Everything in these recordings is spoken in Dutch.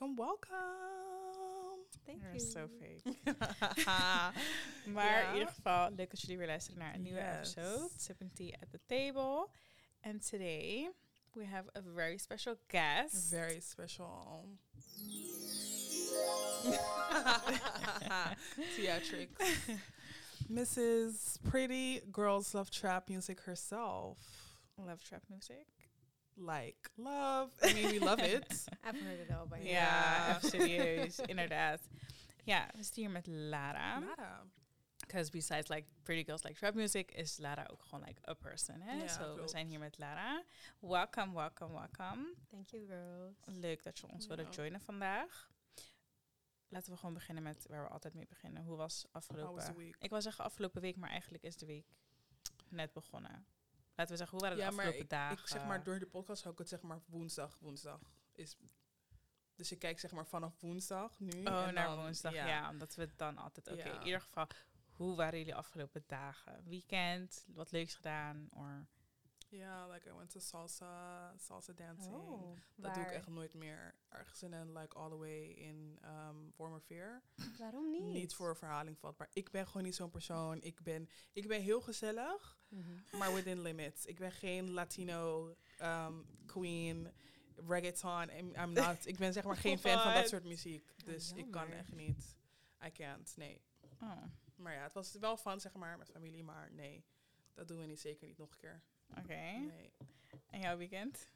welcome, welcome. Thank You're you. so fake. maar Ja. in ieder geval, leuk dat jullie weer luisteren naar een nieuwe Yes. episode. Sipping tea at the table. And today we have a very special guest. Very special. Theatrics. Mrs. Pretty Girls Love Trap Music herself. Love trap music. Like love. I mean, we love it. I've heard it all by now. Ja, serieus, inderdaad. Ja, we zitten hier met Lara. Lara. Because besides like Pretty Girls Like Trap Music, is Lara ook gewoon like a person. Hè? So we zijn hier met Lara. Welcome, welcome, welcome. Thank you, girls. Leuk dat je ons wilde Ja. joinen vandaag. Laten we gewoon beginnen met waar we altijd mee beginnen. Hoe was How was the afgelopen... week? Ik wil zeggen afgelopen week, maar eigenlijk is de week net begonnen. Laten we zeggen, hoe waren de Ja, maar afgelopen ik, dagen? ik zeg maar door de podcast hou ik het zeg maar woensdag. Woensdag is. Dus je kijkt zeg maar vanaf woensdag nu. Oh, en naar dan- woensdag. Ja. omdat we het dan altijd... Oké, Ja. in ieder geval, hoe waren jullie afgelopen dagen? Weekend, wat leuks gedaan? Or... Ja, like I went to salsa, salsa dancing. Oh, Dat doe ik echt nooit meer. Ergens in like all the way in um, Wormerveer. Waarom niet? Niet voor verhaling valt, maar ik ben gewoon niet zo'n persoon. Ik ben, ik ben heel gezellig, Mhm. maar within limits. Ik ben geen Latino um, queen, reggaeton. I'm, I'm not. Ik ben zeg maar geen fan van dat soort muziek. Dus ik kan echt niet. I can't. Nee. Oh, Maar ja, het was wel fun zeg maar met familie, maar nee. Dat doen we niet, zeker niet nog een keer. Oké. Nee. En jouw weekend?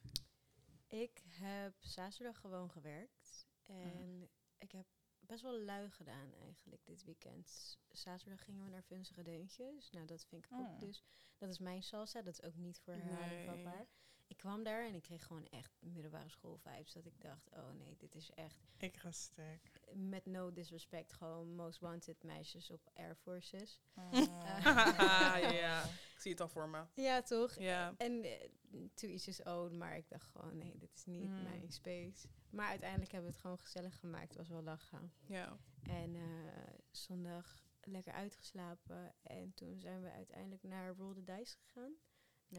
Ik heb zaterdag gewoon gewerkt. En ik heb best wel lui gedaan eigenlijk dit weekend. Zaterdag gingen we naar Vunzige Deuntjes. Nou, dat vind ik Oh. ook dus... Dat is mijn salsa, dat is ook niet voor Nee. vatbaar. Ik kwam daar en ik kreeg gewoon echt middelbare school vibes. Dat ik dacht, oh nee, dit is echt... Ik ga stuk. Met no disrespect, gewoon most wanted meisjes op Air Forces. ja, ik zie het al voor me. Ja, toch? Ja. En eh, to each his own, maar ik dacht gewoon, nee, dit is niet Mm. mijn space. Maar uiteindelijk hebben we het gewoon gezellig gemaakt. Het was wel lachen. Ja. En eh, zondag lekker uitgeslapen. En toen zijn we uiteindelijk naar Roll the Dice gegaan.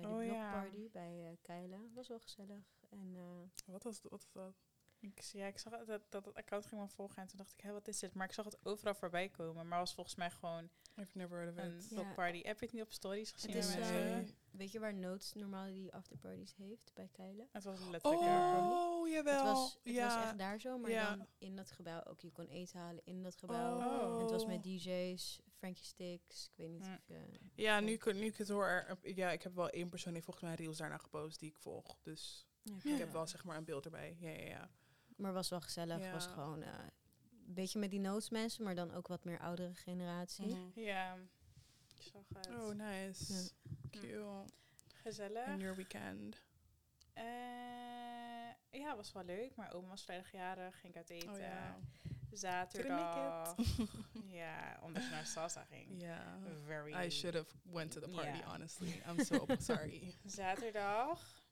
Naar de Oh, ja. bij eh Keila. Was wel gezellig. En eh, Wat was wat dat? Ik, zie- ja, ik zag dat, dat het account ging me volgen en toen dacht ik, hé, wat is dit? Maar ik zag het overal voorbij komen. Maar was volgens mij gewoon I've never heard of een it. Ja. blockparty. Heb je het niet op stories gezien? het is, Nee. eh, weet je waar Notes normaal die afterparties heeft? Bij Keila. het was letterlijk Oh, Het jawel. was, het ja. was echt daar zo, maar Ja. dan in dat gebouw ook. Je kon eten halen in dat gebouw. Oh. Het was met DJ's, Frankie Sticks. Ik weet niet Mm. of je... Ja, nu, ik- nu ik het hoor. er- Ja, ik heb wel één persoon die volgens mij reels daarna gepost die ik volg. Dus ik heb wel zeg maar een beeld erbij. Ja, ja, ja. Maar was wel gezellig. Was Ja. gewoon eh, een beetje met die notes mensen, maar dan ook wat meer oudere generatie. Mhm. Ja, ik zag het. Oh, nice. Ja. Cute. Gezellig. And your weekend. Eh, ja, was wel leuk. Maar oma was vrijdag jarig, ging ik uit eten. Oh ja. Zaterdag. ja, omdat je naar salsa ging. Ja. Very. I should have went to the party, honestly. I'm so sorry. Zaterdag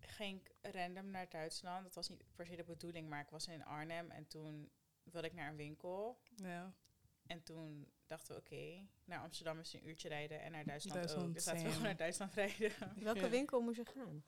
ging ik random naar Duitsland. Dat was niet per se de bedoeling, maar ik was in Arnhem en toen wilde ik naar een winkel. Ja. En toen dachten we, oké, naar Amsterdam is een uurtje rijden en naar Duitsland, Duitsland, ook. Dus laten we gewoon naar Duitsland rijden. Welke Ja. winkel moest je gaan?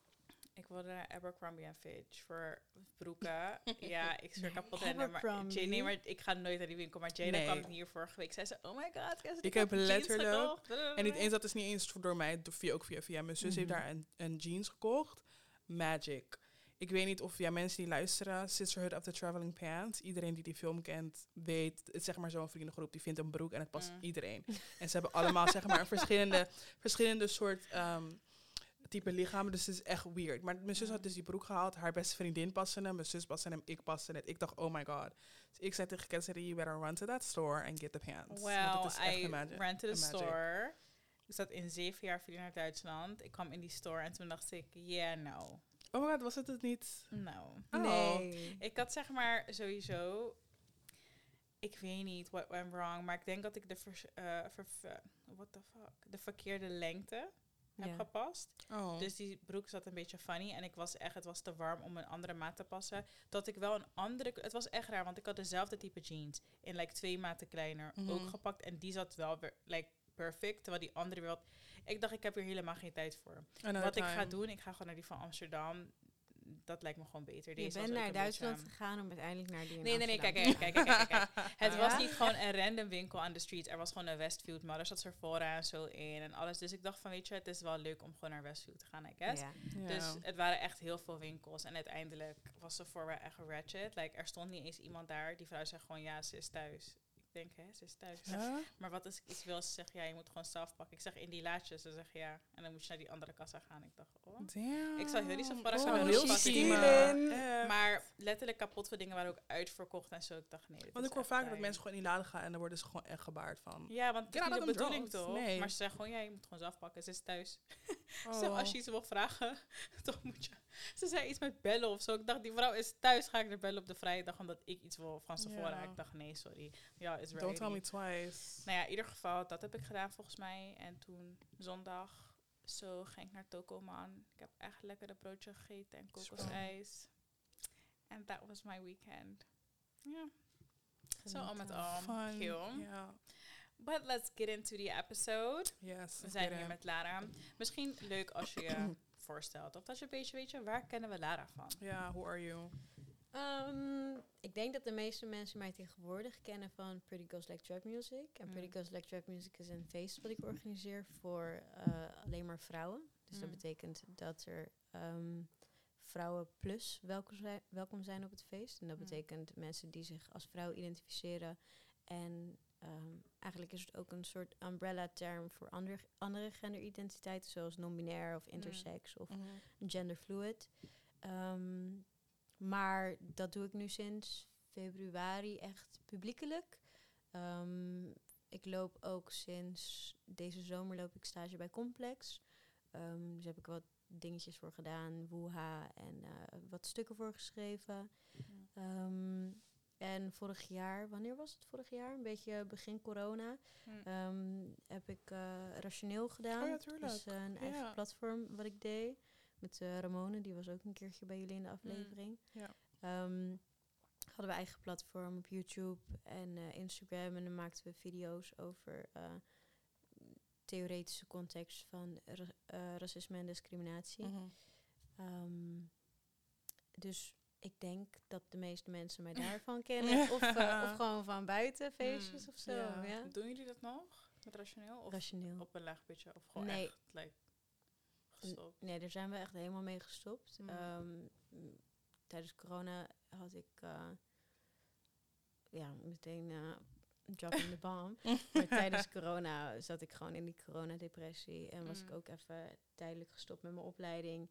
Ik wilde naar Abercrombie Fitch voor broeken. ja, ik zweer kapot rennen. Maar, nee, maar ik ga nooit naar die winkel. Maar Jada Nee. kwam hier vorige week. Zei ze, oh my god, Kes, Ik heb jeans letterlijk- gekocht." En niet eens, dat is niet eens door mij, via, ook via, via mijn zus heeft Mhm. daar een, een jeans gekocht. Magic. Ik weet niet of ja, mensen die luisteren, Sisterhood of the Traveling Pants, iedereen die die film kent, weet, het is zeg maar zo'n vriendengroep, die vindt een broek en het past Mm. iedereen. En ze hebben allemaal zeg maar een verschillende, verschillende soort ehm, type lichamen, dus het is echt weird. Maar mijn zus had dus die broek gehaald, haar beste vriendin paste hem, mijn zus paste hem, ik paste het. Ik dacht, oh my god. Dus ik zei tegen Cassidy, you better run to that store and get the pants. Well, I a een magic. store. Ik zat in zeven jaar verdiend naar Duitsland. Ik kwam in die store en toen dacht ik, yeah, no. Oh my god, was het het niet? No. Oh. Nee. Ik had zeg maar sowieso, ik weet niet what went wrong, maar ik denk dat ik de, vers, eh, ver- what the fuck, de verkeerde lengte heb gepast. Oh. Dus die broek zat een beetje funny en ik was echt, het was te warm om een andere maat te passen. Dat ik wel een andere, het was echt raar, want ik had dezelfde type jeans in like twee maten kleiner ook Mhm. gepakt en die zat wel weer like perfect, terwijl die andere wat. Ik dacht, ik heb hier helemaal geen tijd voor. Another Wat ik ga doen, ik ga gewoon naar die van Amsterdam. Dat lijkt me gewoon beter. Je Deze was bent naar Duitsland beetje- gegaan om uiteindelijk naar die in Nee, nee, nee, kijk, kijk, kijk, kijk. Het Ja? was niet gewoon een random winkel aan de street. Er was gewoon een Westfield, maar er zat Sephora en zo in en alles. Dus ik dacht van, weet je, het is wel leuk om gewoon naar Westfield te gaan, I guess. Ja. Ja. Dus het waren echt heel veel winkels. En uiteindelijk was Sephora echt ratchet. Like, er stond niet eens iemand daar. Die vrouw zei gewoon, ja, ze is thuis. Denk, hè, ze is thuis. Maar wat als ik iets wil? Ze zegt, ja, je moet gewoon zelf pakken. Ik zeg, in die laadjes. Ze zegt, ja. En dan moet je naar die andere kassa gaan. Ik dacht, oh. Damn. Ik zag jullie Sephora Oh, zijn wel heel. Maar letterlijk kapot veel dingen waren ook uitverkocht en zo. Ik dacht, nee, Want is ik hoor vaak dat mensen gewoon in die laden gaan en dan worden ze gewoon echt gebaard van. Ja, want het is niet de bedoeling toch? Nee. Maar ze zeggen gewoon, ja, je moet gewoon zelf pakken. Ze is thuis. Oh. Ze als je iets wil vragen, toch moet je... Ze zei iets met bellen of zo. Ik dacht, die vrouw is thuis. Ga ik er bellen op de vrije dag omdat ik iets wil van Sephora. Ik dacht, nee, sorry. Ja, is Don't tell me twice. Nou ja, in ieder geval, dat heb ik gedaan volgens mij. En toen zondag, zo ging ik naar Tokoman. Ik heb echt lekkere broodje gegeten en kokosijs. En that was my weekend. Ja, zo al met al. Fun. Ja. But let's get into the episode. Yes. We zijn hier met Lara. Misschien leuk als je voorstelt. Of dat je een beetje weet, je, waar kennen we Lara van? Ja, who are you? Ehm, ik denk dat de meeste mensen mij tegenwoordig kennen van Pretty Girls Like Trap Music. En Mm. Pretty Girls Like Trap Music is een feest wat ik organiseer voor eh, alleen maar vrouwen. Dus dat Mm. betekent dat er ehm, vrouwen plus welkom zijn, welkom zijn op het feest. En dat Mm. betekent mensen die zich als vrouw identificeren. En ehm, eigenlijk is het ook een soort umbrella-term voor andere, andere genderidentiteiten, zoals non-binair of intersex of Mhm. genderfluid. Ehm, maar dat doe ik nu sinds februari echt publiekelijk. Ehm, ik loop ook sinds deze zomer loop ik stage bij Complex. Dus heb ik wat dingetjes voor gedaan, woeha en eh, wat stukken voor geschreven. En vorig jaar, wanneer was het vorig jaar? Een beetje begin corona. Hm. Ehm, heb ik eh, Rationeel gedaan. Oh ja. Dus eh, een eigen Ja. platform wat ik deed. Met eh, Ramone, die was ook een keertje bij jullie in de aflevering. Ja. Ehm, hadden we eigen platform op YouTube en Instagram. En dan maakten we video's over theoretische context van ra- racisme en discriminatie. Ehm, dus ik denk dat de meeste mensen mij daarvan kennen. Of, eh, of gewoon van buiten feestjes Mm, of zo. ja. Ja. Doen jullie dat nog? Met rationeel? Of Rationeel. op een laag beetje? Of gewoon Nee. echt like, gestopt? Nee, daar zijn we echt helemaal mee gestopt. Mm. Ehm, tijdens corona had ik eh, ja, meteen eh drop in the bomb. maar tijdens corona zat ik gewoon in die coronadepressie. En was ik Mm. ook even tijdelijk gestopt met mijn opleiding.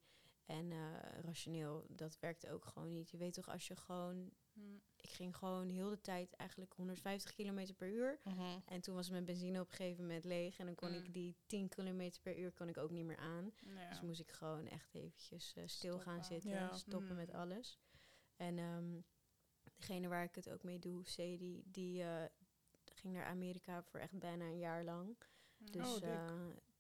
En eh, rationeel, dat werkte ook gewoon niet. Je weet toch, als je gewoon... Hm. Ik ging gewoon heel de tijd eigenlijk 150 kilometer per uur. Mhm. En toen was mijn benzine op een gegeven moment leeg. En dan kon ik die 10 kilometer per uur kon ik ook niet meer aan. Ja. Dus moest ik gewoon echt eventjes eh, stil gaan zitten, Ja. stoppen met Mm. alles. En ehm, degene waar ik het ook mee doe, Sadie, die eh, ging naar Amerika voor echt bijna een jaar lang. Dus Oh,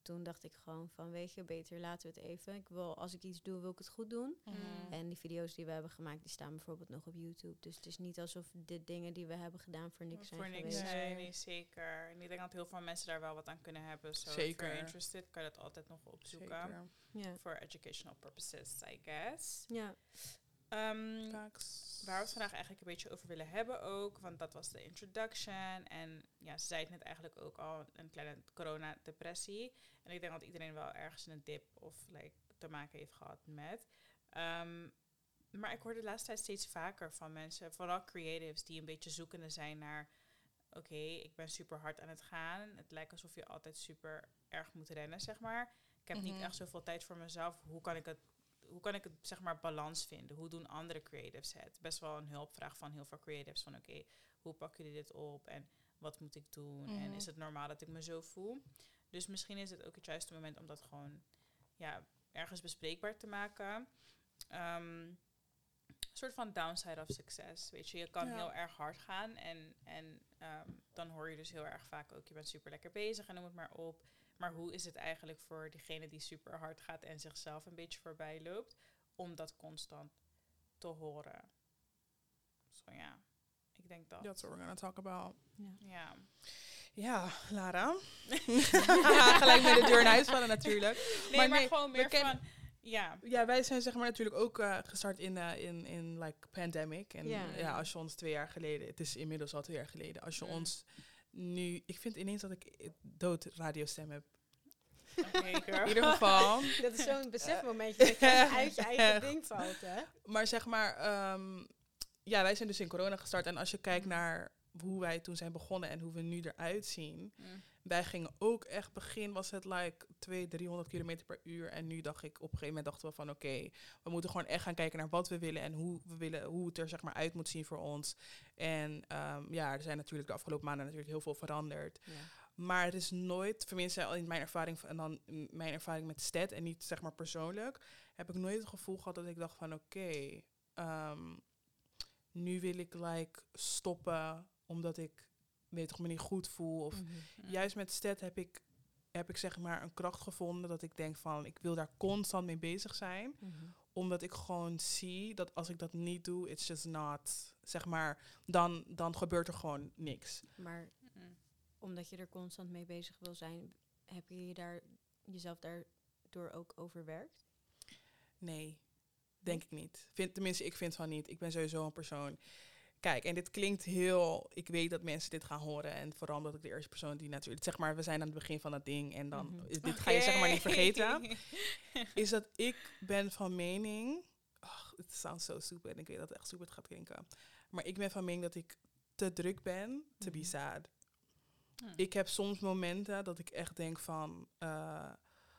toen dacht ik gewoon van, weet je, beter laten we het even. Ik wil, als ik iets doe, wil ik het goed doen. Mhm. En die video's die we hebben gemaakt, die staan bijvoorbeeld nog op YouTube. Dus het is niet alsof de dingen die we hebben gedaan voor niks zijn voor niks zijn, Nee. zeker. En ik denk dat heel veel mensen daar wel wat aan kunnen hebben. So If Zeker. you're interested, kan je dat altijd nog opzoeken. Zeker. Ja. For educational purposes, I guess. ja. Facts. waar we het vandaag eigenlijk een beetje over willen hebben ook. Want dat was de introduction. En ja, ze zei het net eigenlijk ook al, een kleine corona-depressie. En ik denk dat iedereen wel ergens een dip of like, te maken heeft gehad met. Ehm, maar ik hoor de laatste tijd steeds vaker van mensen, vooral creatives, die een beetje zoekende zijn naar... Oké, ik ben super hard aan het gaan. Het lijkt alsof je altijd super erg moet rennen, zeg maar. Ik heb Mhm. niet echt zoveel tijd voor mezelf. Hoe kan ik het hoe kan ik het zeg maar balans vinden? Hoe doen andere creatives het? Best wel een hulpvraag van heel veel creatives van oké, hoe pakken jullie dit op en wat moet ik doen? En Mhm. is het normaal dat ik me zo voel? Dus misschien is het ook het juiste moment om dat gewoon ja, ergens bespreekbaar te maken. Ehm, een soort van downside of success. Weet je, je kan Ja. heel erg hard gaan en, en ehm, dan hoor je dus heel erg vaak ook, je bent super lekker bezig en noem het maar op. Maar hoe is het eigenlijk voor diegene die super hard gaat en zichzelf een beetje voorbij loopt, om dat constant te horen? Zo ja, ik denk dat. That's what we're gonna talk about. ja. Ja. Ja, Lara. Gelijk met de deur in huis vallen natuurlijk. Nee, Maar maar, nee, gewoon we meer van... Ja, Ja, wij zijn zeg maar natuurlijk ook eh, gestart in, eh, in, in like pandemic. En Ja. ja. als je ons twee jaar geleden, het is inmiddels al twee jaar geleden, als je Mm. ons nu, ik vind ineens dat ik dood radiostem heb. oké, girl. In ieder geval. Dat is zo'n besefmomentje dat je uit je eigen ding valt, hè? Maar zeg maar, ehm, ja, wij zijn dus in corona gestart. En als je kijkt Mm. naar hoe wij toen zijn begonnen en hoe we nu eruit zien. Mm. Wij gingen ook echt, begin was het like 200, 300 kilometer per uur. En nu dacht ik, op een gegeven moment dachten we van oké, we moeten gewoon echt gaan kijken naar wat we willen en hoe we willen, hoe het er zeg maar uit moet zien voor ons. En ehm, ja, er zijn natuurlijk de afgelopen maanden natuurlijk heel veel veranderd. Maar het is nooit, tenminste al in mijn ervaring en dan mijn ervaring met STED en niet zeg maar persoonlijk, heb ik nooit het gevoel gehad dat ik dacht van oké, ehm, nu wil ik like stoppen omdat ik weet toch me niet goed voel of Mhm. Juist met STED heb ik heb ik zeg maar een kracht gevonden dat ik denk van ik wil daar constant mee bezig zijn Mhm. omdat ik gewoon zie dat als ik dat niet doe it's just not zeg maar dan dan gebeurt er gewoon niks. Maar Mm. omdat je er constant mee bezig wil zijn, heb je je daar, jezelf daardoor ook overwerkt? Nee, denk ik niet. Vind, tenminste, ik vind van niet. Ik ben sowieso een persoon. Kijk, en dit klinkt heel. Ik weet dat mensen dit gaan horen. En vooral omdat ik de eerste persoon die natuurlijk. Zeg maar, we zijn aan het begin van dat ding. En dan. Mhm. Dit ga je zeg maar niet vergeten. Is dat ik ben van mening. Ach, het sounds so stupid. En ik weet dat het echt stupid gaat klinken. Maar ik ben van mening dat ik te druk ben. To be Mhm. sad. Mm. Ik heb soms momenten dat ik echt denk van. eh,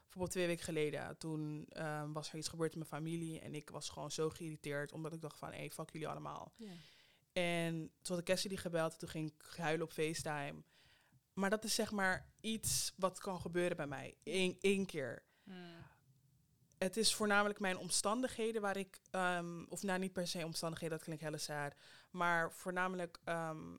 bijvoorbeeld twee weken geleden, toen eh, was er iets gebeurd in mijn familie. En ik was gewoon zo geïrriteerd, omdat ik dacht van, hé, hey, fuck jullie allemaal. Ja. En toen had ik Cassidy gebeld, en toen ging ik huilen op FaceTime. Maar dat is zeg maar iets wat kan gebeuren bij mij. Eén één keer. Mm. Het is voornamelijk mijn omstandigheden waar ik... ehm, of nou, niet per se omstandigheden, dat klinkt heel sad. Maar voornamelijk ehm,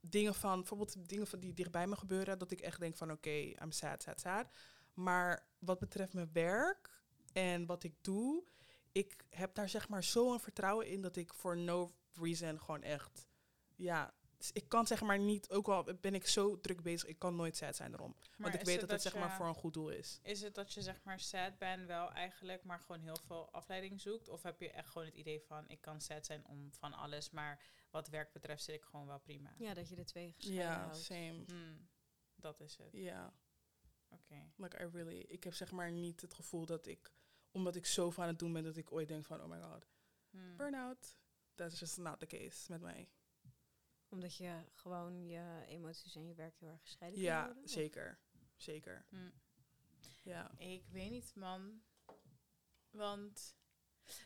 dingen van... Bijvoorbeeld dingen van die dichtbij me gebeuren. Dat ik echt denk van, oké, I'm sad, sad, sad. Maar wat betreft mijn werk en wat ik doe... Ik heb daar zeg maar zo'n vertrouwen in dat ik voor no reason gewoon echt... Ja, dus ik kan zeg maar niet... Ook al ben ik zo druk bezig, ik kan nooit sad zijn erom. Maar Want ik weet het dat het zeg maar voor een goed doel is. Is het dat je zeg maar sad bent wel eigenlijk, maar gewoon heel veel afleiding zoekt? Of heb je echt gewoon het idee van, ik kan sad zijn om van alles, maar wat werk betreft zit ik gewoon wel prima? ja, dat je de twee gescheiden Ja, houdt. same. Hmm, dat is het. Ja. Oké. Like I really, ik heb zeg maar niet het gevoel dat ik, omdat ik zo van het doen ben, dat ik ooit denk van, oh my god, Hmm. burn-out. That's just not the case met mij. Omdat je gewoon je emoties en je werk heel erg gescheiden kan Ja, zeker. Zeker. Hmm. Ja. Ik weet niet, man. Want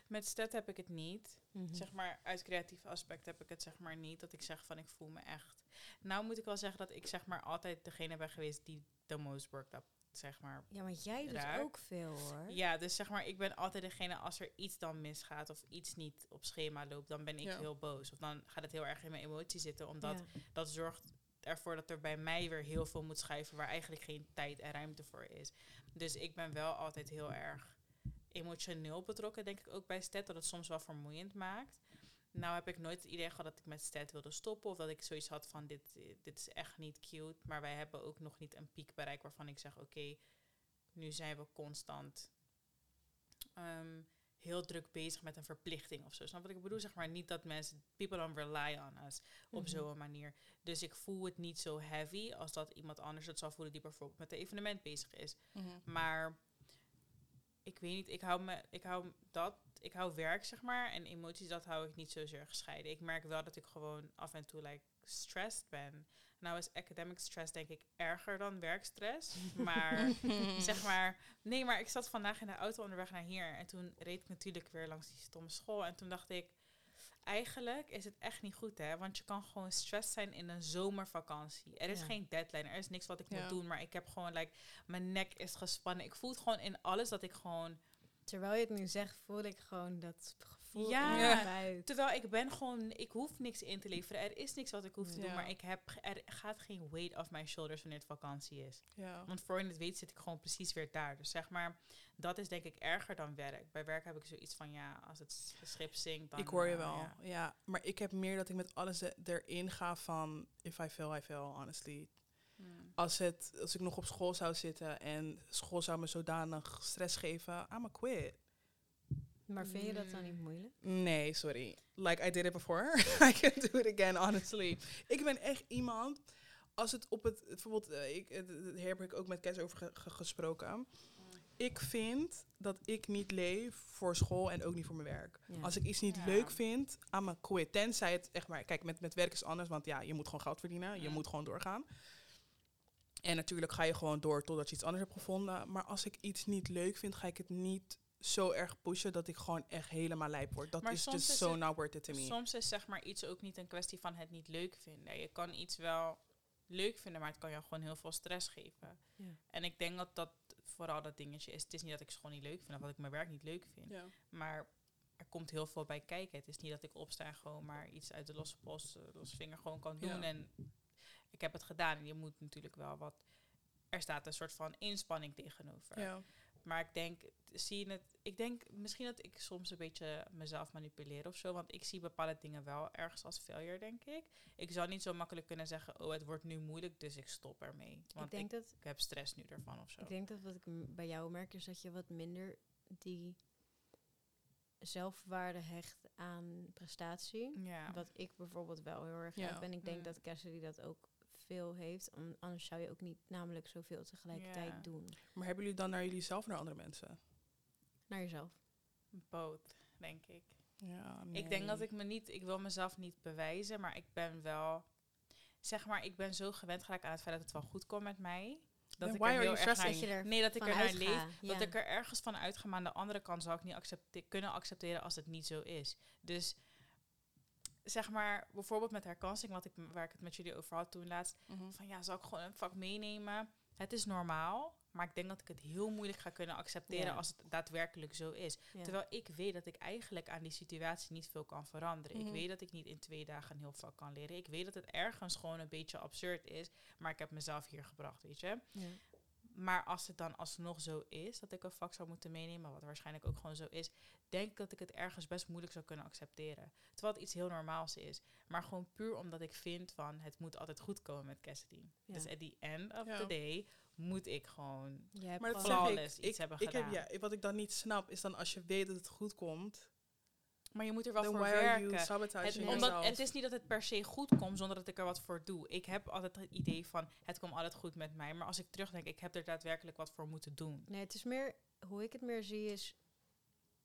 met stat heb ik het niet. Mhm. Zeg maar, uit creatief aspect heb ik het zeg maar niet. Dat ik zeg van, ik voel me echt... Nou moet ik wel zeggen dat ik zeg maar altijd degene ben geweest die the most worked up, zeg maar, Ja, maar jij doet ook veel hoor. Ja, dus zeg maar, ik ben altijd degene als er iets dan misgaat of iets niet op schema loopt, dan ben ik Ja. heel boos. Of dan gaat het heel erg in mijn emotie zitten, omdat Ja. dat zorgt ervoor dat er bij mij weer heel veel moet schuiven waar eigenlijk geen tijd en ruimte voor is. Dus ik ben wel altijd heel erg emotioneel betrokken, denk ik ook bij STED, dat het soms wel vermoeiend maakt. Nou heb ik nooit het idee gehad dat ik met STED wilde stoppen of dat ik zoiets had van dit, dit is echt niet cute. Maar wij hebben ook nog niet een piek bereikt waarvan ik zeg oké, nu zijn we constant ehm, heel druk bezig met een verplichting of zo. Snap wat ik bedoel? Zeg maar niet dat mensen, people don't rely on us op Mhm. zo'n manier. Dus ik voel het niet zo heavy als dat iemand anders het zou voelen die bijvoorbeeld met een evenement bezig is. Maar ik weet niet, ik hou, me, ik hou dat, ik hou werk zeg maar en emoties, dat hou ik niet zozeer gescheiden. Ik merk wel dat ik gewoon af en toe like stressed ben. Nou is academic stress denk ik erger dan werkstress, maar zeg maar, nee, maar ik zat vandaag in de auto onderweg naar hier en toen reed ik natuurlijk weer langs die stomme school en toen dacht ik, eigenlijk is het echt niet goed hè, want je kan gewoon stress zijn in een zomervakantie. Er is Ja. geen deadline, er is niks wat ik Ja. moet doen, maar ik heb gewoon like, mijn nek is gespannen. Ik voel het gewoon in alles dat ik gewoon Terwijl je het nu zegt, voel ik gewoon dat gevoel Ja. in buik. Terwijl ik ben gewoon, ik hoef niks in te leveren. Er is niks wat ik hoef te doen, Ja. maar ik heb, er gaat geen weight off mijn shoulders wanneer het vakantie is. Ja. Want voor je het weet zit ik gewoon precies weer daar. Dus zeg maar, dat is denk ik erger dan werk. Bij werk heb ik zoiets van, ja, als het s- schip zinkt, dan... ik hoor je eh, wel, ja. ja. Maar ik heb meer dat ik met alles e- erin ga van... If I fail, I fail, honestly. Als, het, als ik nog op school zou zitten en school zou me zodanig stress geven, I'm a quit. Maar vind je dat dan Mm. niet moeilijk? Nee, sorry. Like I did it before. I can do it again, honestly. Ik ben echt iemand, als het op het, bijvoorbeeld, eh, ik, hier heb ik ook met Kes over ge- ge- gesproken. Ik vind dat ik niet leef voor school en ook niet voor mijn werk. Ja. Als ik iets niet Ja. leuk vind, I'm a quit. Tenzij het echt maar, kijk, met, met werk is anders, want ja, je moet gewoon geld verdienen. Je Mm. moet gewoon doorgaan. En natuurlijk ga je gewoon door totdat je iets anders hebt gevonden. Maar als ik iets niet leuk vind, ga ik het niet zo erg pushen dat ik gewoon echt helemaal lijp word. Dat Maar is just is so het- not worth it to me. Soms is zeg maar iets ook niet een kwestie van het niet leuk vinden. Je kan iets wel leuk vinden, maar het kan jou gewoon heel veel stress geven. Ja. En ik denk dat dat vooral dat dingetje is. Het is niet dat ik school niet leuk vind of dat ik mijn werk niet leuk vind. Ja. Maar er komt heel veel bij kijken. Het is niet dat ik opsta en gewoon maar iets uit de losse post, eh, losse vinger gewoon kan doen. Ja. En ik heb het gedaan. En je moet natuurlijk wel wat... Er staat een soort van inspanning tegenover. Ja. Maar ik denk, zie je het, ik denk misschien dat ik soms een beetje mezelf manipuleer of zo. Want ik zie bepaalde dingen wel ergens als failure, denk ik. Ik zou niet zo makkelijk kunnen zeggen, oh, het wordt nu moeilijk, dus ik stop ermee. Want ik ik, denk dat ik heb stress nu ervan of zo. Ik denk dat wat ik bij jou merk is dat je wat minder die zelfwaarde hecht aan prestatie. ja. Wat ik bijvoorbeeld wel heel erg Ja. heb. En ik denk Mm. dat Cassidy dat ook veel heeft. Om, anders zou je ook niet namelijk zoveel tegelijkertijd doen. Maar hebben jullie dan naar jullie zelf of naar andere mensen? Naar jezelf. Both, denk ik. Ja, Ik denk dat ik me niet, ik wil mezelf niet bewijzen, maar ik ben wel, zeg maar, ik ben zo gewend geraakt aan het feit dat het wel goed komt met mij. Dat Then ik er heel erg naar, er nee, dat ik er van naar uitga, leef. ja. Dat ik er ergens van uitga, maar aan de andere kant zou ik niet accepte kunnen accepteren als het niet zo is. Dus zeg maar, bijvoorbeeld met herkansing, wat ik, waar ik het met jullie over had toen laatst, Mhm. van ja, zal ik gewoon een vak meenemen? Het is normaal, maar ik denk dat ik het heel moeilijk ga kunnen accepteren als het daadwerkelijk zo is. Terwijl ik weet dat ik eigenlijk aan die situatie niet veel kan veranderen. Mhm. Ik weet dat ik niet in twee dagen een heel vak kan leren. Ik weet dat het ergens gewoon een beetje absurd is, maar ik heb mezelf hier gebracht, weet je. Ja. Maar als het dan alsnog zo is dat ik een vak zou moeten meenemen, wat waarschijnlijk ook gewoon zo is, denk ik dat ik het ergens best moeilijk zou kunnen accepteren. Terwijl het iets heel normaals is. Maar gewoon puur omdat ik vind van het moet altijd goed komen met Cassidy. Ja. Dus at the end of Ja. the day moet ik gewoon. Maar dat ik. flawless iets ik, hebben ik heb, gedaan. ja, wat ik dan niet snap, is dan als je weet dat het goed komt, Maar je moet er wel then voor werken. Het, omdat, het is niet dat het per se goed komt zonder dat ik er wat voor doe. Ik heb altijd het idee van het komt altijd goed met mij. Maar als ik terugdenk, ik heb er daadwerkelijk wat voor moeten doen. Nee, het is meer, hoe ik het meer zie is,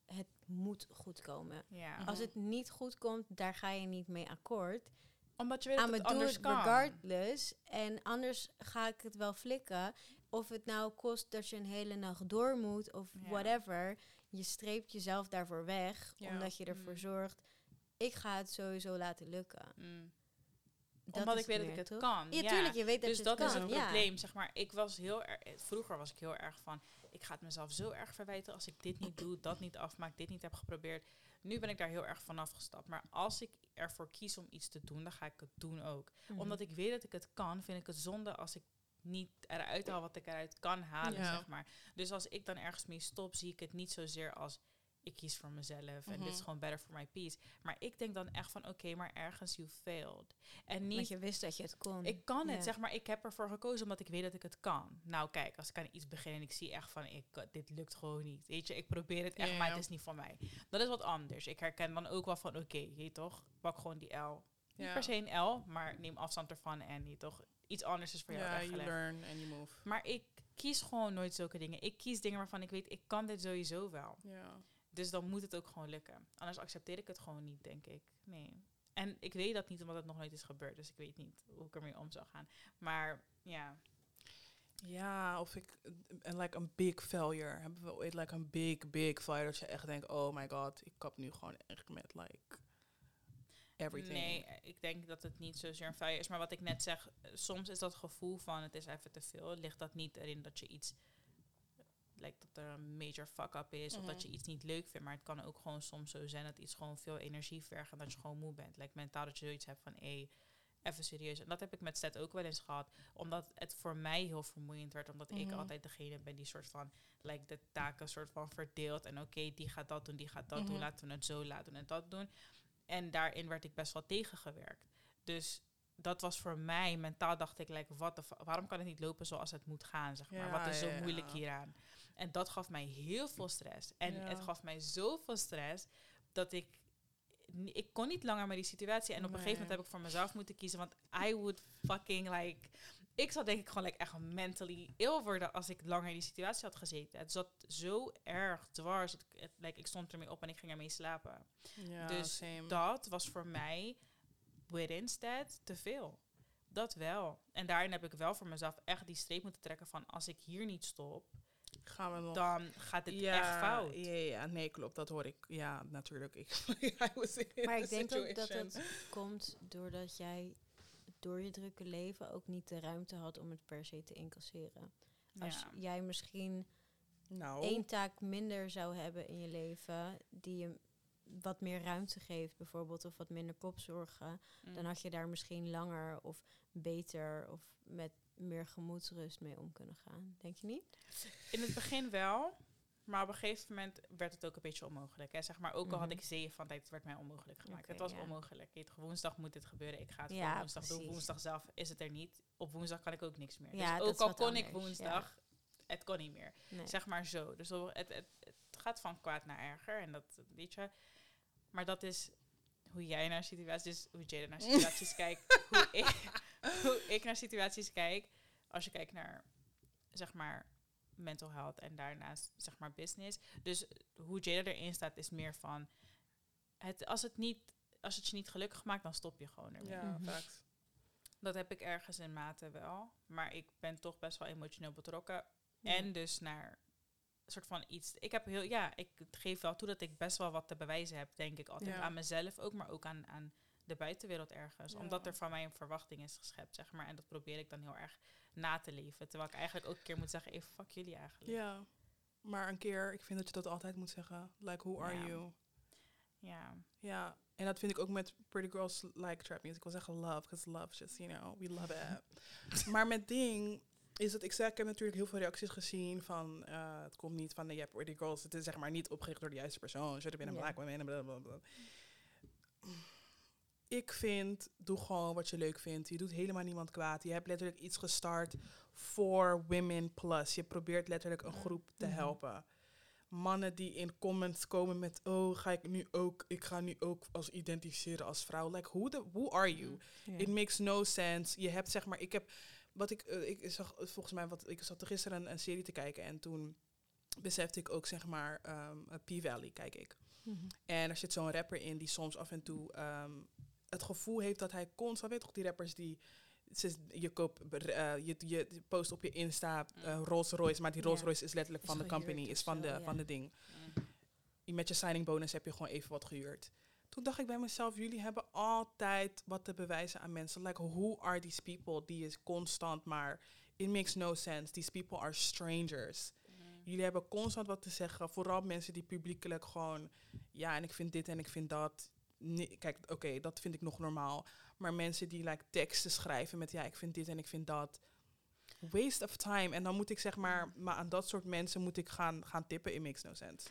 het moet goed komen. Ja. Mhm. Als het niet goed komt, daar ga je niet mee akkoord. Omdat je weet dat het anders kan. regardless. En anders ga ik het wel flikken. Of het nou kost dat je een hele nacht door moet of Ja. whatever. Je streept jezelf daarvoor weg, Ja. omdat je ervoor Mm. zorgt. Ik ga het sowieso laten lukken. Mm. Dat Omdat is ik weet dat ik het toch? kan. Ja, tuurlijk, je weet dat dus je dat het is kan. het probleem. Zeg maar, ik was heel erg. Vroeger was ik heel erg van. Ik ga het mezelf zo erg verwijten als ik dit niet doe, dat niet afmaak, dit niet heb geprobeerd. Nu ben ik daar heel erg van afgestapt. Maar als ik ervoor kies om iets te doen, dan ga ik het doen ook. Mhm. Omdat ik weet dat ik het kan, vind ik het zonde als ik niet eruit haal wat ik eruit kan halen, Ja. zeg maar. Dus als ik dan ergens mee stop, zie ik het niet zozeer als ik kies voor mezelf en dit is Mhm. gewoon better for my peace. Maar ik denk dan echt van, oké, maar ergens you failed. En niet Want je wist dat je het kon. ik kan het, zeg maar. Ik heb ervoor gekozen omdat ik weet dat ik het kan. Nou, kijk, als ik aan iets begin en ik zie echt van, ik, dit lukt gewoon niet. Weet je, ik probeer het echt, Ja, maar het is niet voor mij. Dat is wat anders. Ik herken dan ook wel van, oké, je toch, pak gewoon die L. Niet Ja. per se een L, maar neem afstand ervan en je toch, iets anders is voor jou Ja, you weggelegd. learn and you move. Maar ik kies gewoon nooit zulke dingen. Ik kies dingen waarvan ik weet, ik kan dit sowieso wel. Ja. Dus dan moet het ook gewoon lukken. Anders accepteer ik het gewoon niet, denk ik. Nee. En ik weet dat niet omdat het nog nooit is gebeurd. Dus ik weet niet hoe ik ermee om zou gaan. Maar ja. Ja, of ik, en like een big failure. Hebben we ooit like een big, big failure dat je echt denkt, oh my god, ik kap nu gewoon echt met like everything. Nee, ik denk dat het niet zozeer een failure is. Maar wat ik net zeg, eh, soms is dat gevoel van het is even te veel. Ligt dat niet erin dat je iets, lijkt dat er een major fuck-up is. Of dat Mhm. je iets niet leuk vindt. Maar het kan ook gewoon soms zo zijn dat iets gewoon veel energie vergt. En dat je gewoon moe bent. Lijkt mentaal dat je zoiets hebt van, hé, even serieus. En dat heb ik met Seth ook wel eens gehad. Omdat het voor mij heel vermoeiend werd. Omdat ik Mhm. altijd degene ben die soort van, lijkt de taken soort van verdeelt. En oké, die gaat dat doen, die gaat dat doen. Mhm. Laten we het zo laten en dat doen. En daarin werd ik best wel tegengewerkt. Dus dat was voor mij, mentaal dacht ik, like, wat de waarom kan het niet lopen zoals het moet gaan, zeg maar. Ja, wat is zo ja, ja. moeilijk hieraan? En dat gaf mij heel veel stress. En het gaf mij zoveel stress dat ik, ik kon niet langer met die situatie. En op een gegeven moment heb ik voor mezelf moeten kiezen, want I would fucking like, ik zou denk ik gewoon like, echt mentally ill worden als ik langer in die situatie had gezeten. Het zat zo erg dwars. dat ik- Het, like, ik stond ermee op en ik ging ermee slapen Ja, Dus same. dat was voor mij with instead te veel. Dat wel. En daarin heb ik wel voor mezelf echt die streep moeten trekken van als ik hier niet stop, Gaan we nog... dan gaat het ja, echt fout. Ja, ja, nee, klopt. Dat hoor ik. Ja, natuurlijk. Ik, I was in Maar ik denk ook dat het komt doordat jij door je drukke leven ook niet de ruimte had om het per se te incasseren. Als Ja. jij misschien Nou, één taak minder zou hebben in je leven die je wat meer ruimte geeft, bijvoorbeeld, of wat minder kopzorgen, Mm. dan had je daar misschien langer of beter of met meer gemoedsrust mee om kunnen gaan. Denk je niet? In het begin wel, maar op een gegeven moment werd het ook een beetje onmogelijk. Hè. Zeg maar, ook al had Mhm. ik zeeën van tijd, het werd mij onmogelijk gemaakt. Het was ja. onmogelijk. Je weet, woensdag moet dit gebeuren, ik ga het Ja, woensdag doen. Woensdag zelf is het er niet. Op woensdag kan ik ook niks meer. Ja, dus ook al kon ik woensdag, het kon niet meer. Nee. Zeg maar zo. Dus het, het, het, het gaat van kwaad naar erger. En dat weet je. Maar dat is hoe jij naar situaties, dus hoe Jada naar situaties kijkt. Hoe ik, hoe ik naar situaties kijk. Als je kijkt naar, zeg maar, mental health en daarnaast, zeg maar, business. Dus hoe Jada erin staat is meer van, het, als, het niet, als het je niet gelukkig maakt, dan stop je gewoon ermee. Ja, Mhm. Dat heb ik ergens in mate wel. Maar ik ben toch best wel emotioneel betrokken. En dus naar een soort van iets. Ik heb heel, ja, ik geef wel toe dat ik best wel wat te bewijzen heb, denk ik altijd. Ja. Aan mezelf ook, maar ook aan, aan de buitenwereld ergens. Ja. Omdat er van mij een verwachting is geschept, zeg maar. En dat probeer ik dan heel erg na te leven. Terwijl ik eigenlijk ook een keer moet zeggen, even fuck jullie eigenlijk. Ja. Maar een keer, ik vind dat je dat altijd moet zeggen. Like, who are Ja. you? Ja. Ja, en dat vind ik ook met Pretty Girls Like Trap Music. Ik wil zeggen love, because love is just, you know, we love it. maar met Ding is het, ik zeg, ik heb natuurlijk heel veel reacties gezien van, eh, het komt niet van de, ja, Pretty Girls, het is zeg maar niet opgericht door de juiste persoon. Should have been a black woman, blablabla. Ik vind, doe gewoon wat je leuk vindt. Je doet helemaal niemand kwaad. Je hebt letterlijk iets gestart voor Women Plus. Je probeert letterlijk een groep te Mhm. helpen. Mannen die in comments komen met, oh, ga ik nu ook, ik ga nu ook als identificeren als vrouw. Like, who, the, who are you? It makes no sense. Je hebt zeg maar, ik heb, wat ik, eh, ik zag volgens mij, wat ik zat er gisteren een, een serie te kijken en toen besefte ik ook zeg maar, eh, P-Valley kijk ik. Mhm. En er zit zo'n rapper in die soms af en toe ehm, het gevoel heeft dat hij constant, weet toch, die rappers die. Je, koopt, eh, je, je post op je Insta eh, Rolls Royce, maar die. Rolls Royce is letterlijk van de company, is van de, van de ding. Mm. Met je signing bonus heb je gewoon even wat gehuurd. Toen dacht ik bij mezelf, jullie hebben altijd wat te bewijzen aan mensen. Like, who are these people? Die is constant maar, it makes no sense. These people are strangers. Mm. Jullie hebben constant wat te zeggen. Vooral mensen die publiekelijk gewoon... Ja, en ik vind dit en ik vind dat. Nee, kijk, oké, dat vind ik nog normaal. Maar mensen die like, teksten schrijven met... Ja, ik vind dit en ik vind dat. Waste of time. En dan moet ik zeg maar... Maar aan dat soort mensen moet ik gaan, gaan tippen. It makes no sense.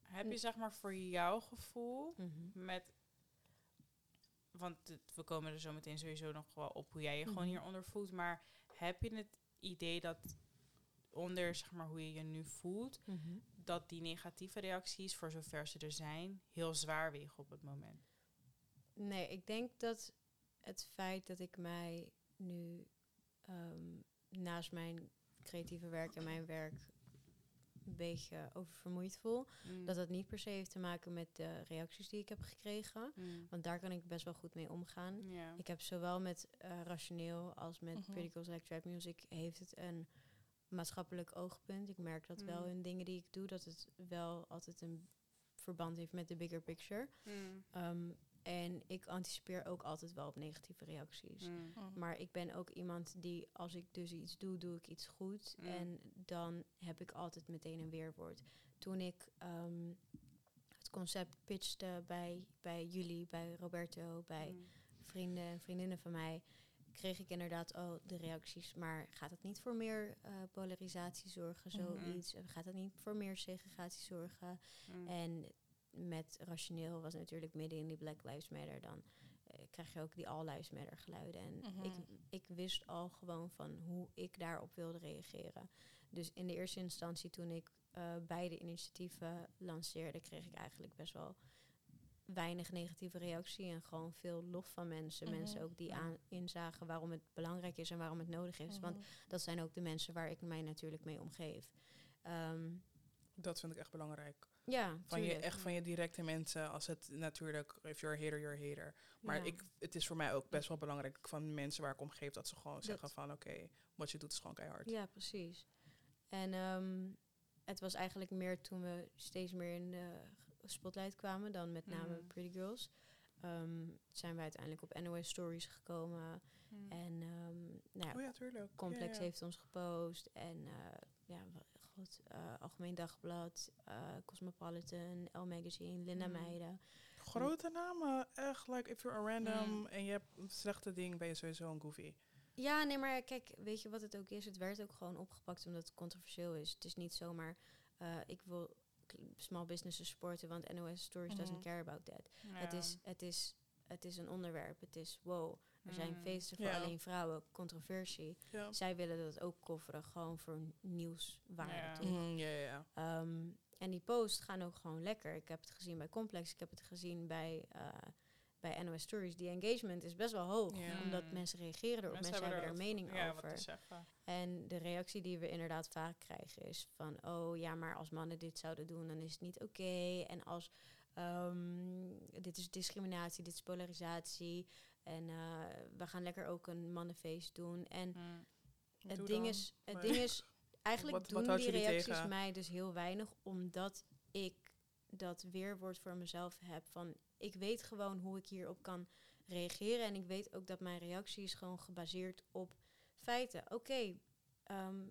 Heb je zeg maar voor jouw gevoel Mhm. met. Want het- we komen er zo meteen sowieso nog wel op hoe jij je gewoon Mhm. hieronder voelt. Maar heb je het idee dat onder zeg maar, hoe je je nu voelt, Mhm. Dat die negatieve reacties, voor zover ze er zijn, heel zwaar wegen op het moment? Nee, ik denk dat het feit dat ik mij nu ehm, naast mijn creatieve werk en mijn werk een beetje oververmoeid voel, Mm. dat dat niet per se heeft te maken met de reacties die ik heb gekregen. Mm. Want daar kan ik best wel goed mee omgaan. Ik heb zowel met eh, Rationeel als met. Pretty Girls Like Trap Music heeft het een maatschappelijk oogpunt. Ik merk dat wel Mm. in dingen die ik doe, dat het wel altijd een verband heeft met de bigger picture. Mm. Ehm, en ik anticipeer ook altijd wel op negatieve reacties. Mm. Maar ik ben ook iemand die, als ik dus iets doe, doe ik iets goed. Mm. En dan heb ik altijd meteen een weerwoord. Toen ik ehm, het concept pitchte bij, bij jullie, bij Roberto, bij Mm. vrienden en vriendinnen van mij, kreeg ik inderdaad oh, de reacties. Maar gaat het niet voor meer eh, polarisatie zorgen, Mhm. zoiets? Gaat het niet voor meer segregatie zorgen? Mm. En met rationeel was natuurlijk midden in die Black Lives Matter dan. krijg je ook die All Lives Matter geluiden. En Mhm. ik, ik wist al gewoon van hoe ik daarop wilde reageren. Dus in de eerste instantie toen ik eh, beide initiatieven lanceerde, kreeg ik eigenlijk best wel weinig negatieve reactie en gewoon veel lof van mensen. Mhm. Mensen ook die aan, inzagen waarom het belangrijk is en waarom het nodig is. Want Mhm. dat zijn ook de mensen waar ik mij natuurlijk mee omgeef. Ehm, Dat vind ik echt belangrijk. ja, Van je, echt van je directe mensen, als het natuurlijk, if you're a hater, you're a hater. Maar Ja. ik, het is voor mij ook best wel belangrijk van mensen waar ik om geef, dat ze gewoon Dat- zeggen van oké, wat je doet is gewoon keihard. Ja, precies. En ehm, het was eigenlijk meer toen we steeds meer in de spotlight kwamen dan met name Mhm. Pretty Girls. ehm, zijn we uiteindelijk op NOS Stories gekomen. Mm. En ehm, nou ja, Oh ja, tuurlijk. Complex Ja, ja. heeft ons gepost. En eh, ja, god, eh, Algemeen Dagblad, eh, Cosmopolitan, L Magazine, Linda Mhm. Meijden. Grote namen, echt. Like, if you're a random Mm. en je hebt een slechte ding, ben je sowieso een goofy. Ja, nee, maar kijk, weet je wat het ook is? Het werd ook gewoon opgepakt omdat het controversieel is. Het is niet zomaar, eh, ik wil small businesses supporten, want NOS Stories doesn't Mhm. care about that. Ja. Het, is, het, is, het is een onderwerp. Het is, wow, er zijn Mm. feesten voor Ja. alleen vrouwen, controversie. Ja. Zij willen dat ook coveren, gewoon voor nieuwswaarde. Ja. ja, ja, ja. Ehm, en die posts gaan ook gewoon lekker. Ik heb het gezien bij Complex, ik heb het gezien bij, eh, bij NOS Stories. Die engagement is best wel hoog, Ja. omdat Mm. mensen reageren erop, mensen, hebben er een mening ja, over. wat. En de reactie die we inderdaad vaak krijgen is van... oh ja, maar als mannen dit zouden doen, dan is het niet oké. En als ehm, dit is discriminatie, dit is polarisatie... en eh, we gaan lekker ook een mannenfeest doen. En Mm. het Doe ding, dan. is, het ding is, eigenlijk Wat- wat doen houdt die reacties tegen? mij dus heel weinig, omdat ik dat weerwoord voor mezelf heb van, ik weet gewoon hoe ik hierop kan reageren en ik weet ook dat mijn reactie is gewoon gebaseerd op feiten. Oké, ehm,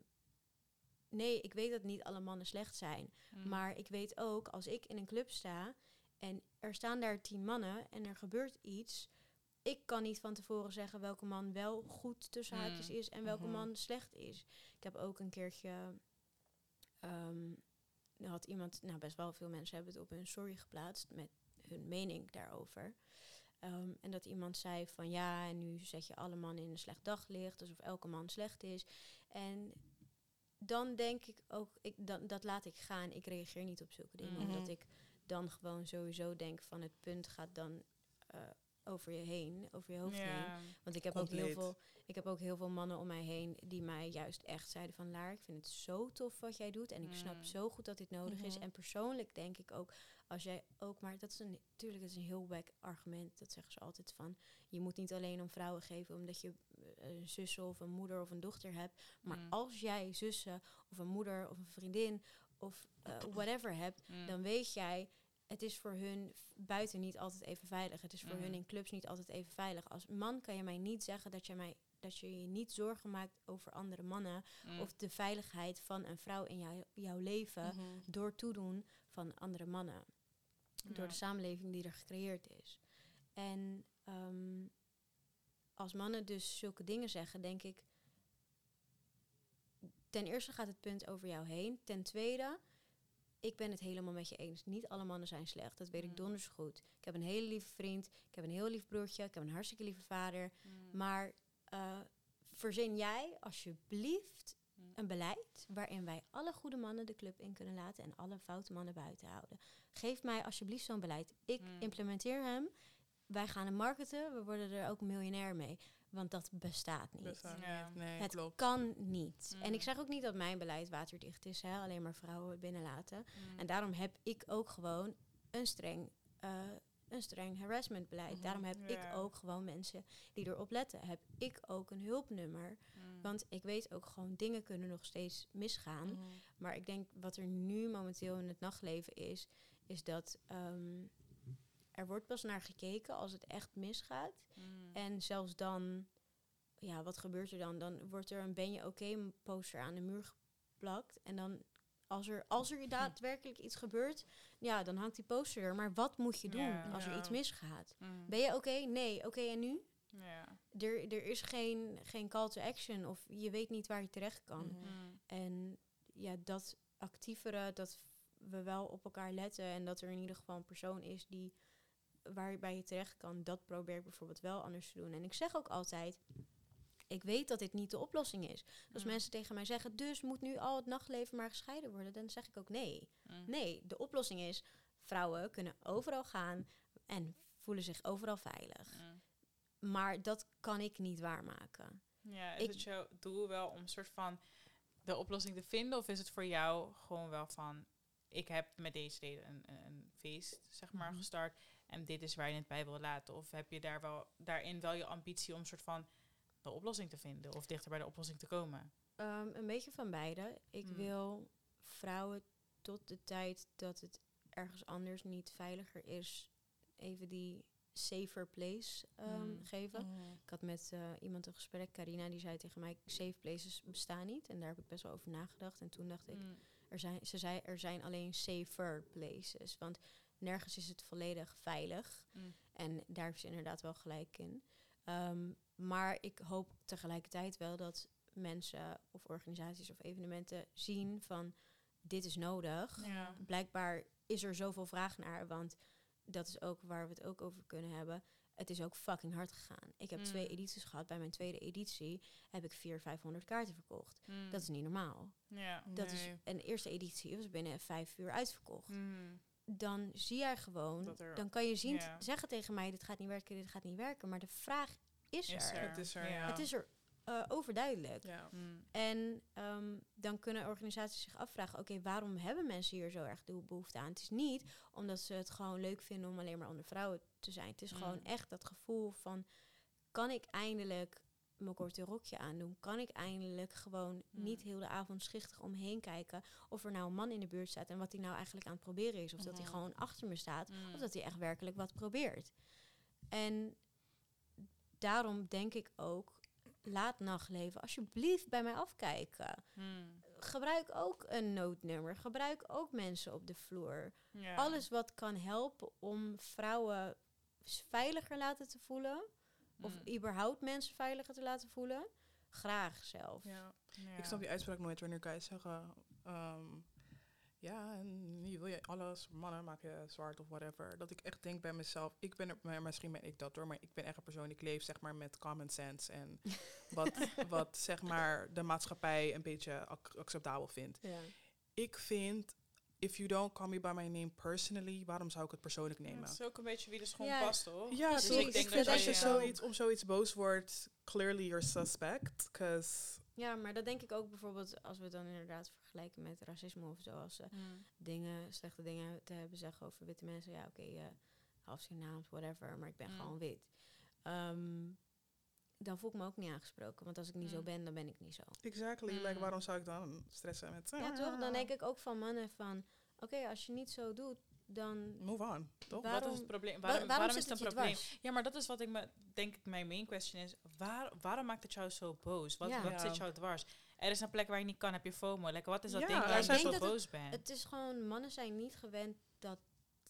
nee, ik weet dat niet alle mannen slecht zijn, Mm. maar ik weet ook als ik in een club sta en er staan daar tien mannen en er gebeurt iets. Ik kan niet van tevoren zeggen welke man wel goed tussen Hmm. haakjes is en welke Mhm. man slecht is. Ik heb ook een keertje. er had iemand, nou best wel veel mensen hebben het op hun story geplaatst met hun mening daarover. Ehm, en dat iemand zei van ja, en nu zet je alle mannen in een slecht daglicht, alsof elke man slecht is. En dan denk ik ook, ik, dan, dat laat ik gaan. Ik reageer niet op zulke dingen, Mhm. omdat ik dan gewoon sowieso denk van het punt gaat dan eh, over je heen, over je hoofd heen. Want ik heb, ook heel veel, ik heb ook heel veel mannen om mij heen die mij juist echt zeiden van... Laar, ik vind het zo tof wat jij doet en ik snap Mm. zo goed dat dit nodig is. Mhm. En persoonlijk denk ik ook, als jij ook... Maar dat is een, natuurlijk dat is een heel wack argument. Dat zeggen ze altijd van... Je moet niet alleen om vrouwen geven omdat je eh, een zus of een moeder of een dochter hebt. Maar Mm. als jij zussen of een moeder of een vriendin of eh, whatever hebt Mm. dan weet jij, het is voor hun buiten niet altijd even veilig. Het is voor hun Mhm. in clubs niet altijd even veilig. Als man kan je mij niet zeggen dat je, mij, dat je je niet zorgen maakt over andere mannen. Mm. Of de veiligheid van een vrouw in jou, jouw leven Mhm. door toedoen van andere mannen. Door de samenleving die er gecreëerd is. En ehm, als mannen dus zulke dingen zeggen, denk ik. Ten eerste gaat het punt over jou heen. Ten tweede, ik ben het helemaal met je eens. Niet alle mannen zijn slecht. Dat weet ik Mm. donders goed. Ik heb een hele lieve vriend. Ik heb een heel lief broertje. Ik heb een hartstikke lieve vader. Mm. Maar eh, verzin jij alsjeblieft Mm. een beleid waarin wij alle goede mannen de club in kunnen laten en alle foute mannen buiten houden. Geef mij alsjeblieft zo'n beleid. Ik implementeer hem. Wij gaan hem marketen. We worden er ook miljonair mee. Want dat bestaat niet. Bestaat Ja. niet. Nee, Het klopt. kan niet. En Mm. ik zeg ook niet dat mijn beleid waterdicht is, hè, alleen maar vrouwen binnenlaten. Mm. En daarom heb ik ook gewoon een streng, eh, een streng harassmentbeleid. Mhm, Daarom heb ik ook gewoon mensen die erop letten. Heb ik ook een hulpnummer. Mm. Want ik weet ook gewoon, dingen kunnen nog steeds misgaan. Mhm. Maar ik denk wat er nu momenteel in het nachtleven is, is dat ehm, er wordt pas naar gekeken als het echt misgaat. Mm. En zelfs dan, ja, wat gebeurt er dan? Dan wordt er een ben je oké poster aan de muur geplakt. En dan, als er, als er daadwerkelijk iets gebeurt, ja, dan hangt die poster er. Maar wat moet je doen Ja. als er iets misgaat? Mm. Ben je oké? Nee. Oké, en nu? Ja. Er, er is geen, geen call to action of je weet niet waar je terecht kan. Mhm. Mm. En ja, dat actievere, dat we wel op elkaar letten en dat er in ieder geval een persoon is die waarbij je terecht kan, dat probeer ik bijvoorbeeld wel anders te doen. En ik zeg ook altijd, ik weet dat dit niet de oplossing is. Als Mm. mensen tegen mij zeggen, dus moet nu al het nachtleven maar gescheiden worden, dan zeg ik ook nee. Mm. Nee, de oplossing is, vrouwen kunnen overal gaan en voelen zich overal veilig. Mm. Maar dat kan ik niet waarmaken. Ja, is Ik- het jouw doel wel om een soort van de oplossing te vinden? Of is het voor jou gewoon wel van, ik heb met deze reden een, een, een feest, zeg maar, Mhm. gestart. En dit is waar je het bij wil laten. Of heb je daar wel, daarin wel je ambitie om een soort van de oplossing te vinden? Of dichter bij de oplossing te komen? Ehm, een beetje van beide. Ik Hmm. wil vrouwen tot de tijd dat het ergens anders niet veiliger is, even die safer place ehm, Hmm. geven. Ik had met eh, iemand een gesprek, Carina, die zei tegen mij, safe places bestaan niet. En daar heb ik best wel over nagedacht. En toen dacht ik, er zijn, ze zei, er zijn alleen safer places. Want nergens is het volledig veilig. Mm. En daar heeft ze inderdaad wel gelijk in. Ehm, maar ik hoop tegelijkertijd wel dat mensen of organisaties of evenementen zien van dit is nodig. Ja. Blijkbaar is er zoveel vraag naar, want dat is ook waar we het ook over kunnen hebben. Het is ook fucking hard gegaan. Ik heb Mm. twee edities gehad. Bij mijn tweede editie heb ik 400, 500 kaarten verkocht. Mm. Dat is niet normaal. Ja. Dat is, en de eerste editie was binnen vijf uur uitverkocht. Mm. Dan zie jij gewoon, er- dan kan je zien, zeggen tegen mij, dit gaat niet werken, dit gaat niet werken. Maar de vraag is, Is er. er. Het is er, Ja. Het is er eh, overduidelijk. Ja. Mm. En ehm, dan kunnen organisaties zich afvragen, oké, waarom hebben mensen hier zo erg de behoefte aan? Het is niet omdat ze het gewoon leuk vinden om alleen maar onder vrouwen te zijn. Het is Mm. gewoon echt dat gevoel van, kan ik eindelijk mijn korte rokje aandoen? Kan ik eindelijk gewoon niet heel de avond schichtig omheen kijken of er nou een man in de buurt staat en wat hij nou eigenlijk aan het proberen is? Of dat hij gewoon achter me staat of dat hij echt werkelijk wat probeert. En daarom denk ik ook, laat nachtleven alsjeblieft bij mij afkijken. Mm. Gebruik ook een noodnummer. Gebruik ook mensen op de vloer. Ja. Alles wat kan helpen om vrouwen veiliger laten te voelen. Of Mm. überhaupt mensen veiliger te laten voelen. Graag zelf. Ja. Ja. Ik snap die uitspraak nooit wanneer guys zeggen... ehm, ja, en nu wil je alles, mannen maak je zwart of whatever. Dat ik echt denk bij mezelf, ik ben er, maar misschien ben ik dat hoor, maar ik ben echt een persoon, ik leef zeg maar met common sense en wat, wat zeg maar de maatschappij een beetje ac- acceptabel vindt. Ja. Ik vind, if you don't call me by my name personally, waarom zou ik het persoonlijk nemen? het is ook een beetje wie de schoen Ja. past, toch? Ja, toch? ik denk vind dat als je zoiets, om zoiets boos wordt, clearly you're suspect. Cause, ja, maar dat denk ik ook bijvoorbeeld als we het dan inderdaad vergelijken met racisme of zo. Als ze Mm. dingen, slechte dingen te hebben zeggen over witte mensen. Ja, oké, eh half zijn naam, whatever, maar ik ben Mm. gewoon wit. Ehm, dan voel ik me ook niet aangesproken. Want als ik niet zo Mm. ben, dan ben ik niet zo. exactly, Mm. like, waarom zou ik dan stressen met... Ja, toch? Dan denk ik ook van mannen van... Oké, als je niet zo doet, dan... Move on, toch? Wat is het probleem? wa- Waarom, waarom, is het een probleem? Ja, maar dat is wat ik me denk ik mijn main question is. Waar, waarom maakt het jou zo boos? Wat, Ja. wat zit jou dwars? Er is een plek waar je niet kan, heb je FOMO. Like, wat is dat Ja, ding waar je zo- boos bent? Het is gewoon... Mannen zijn niet gewend dat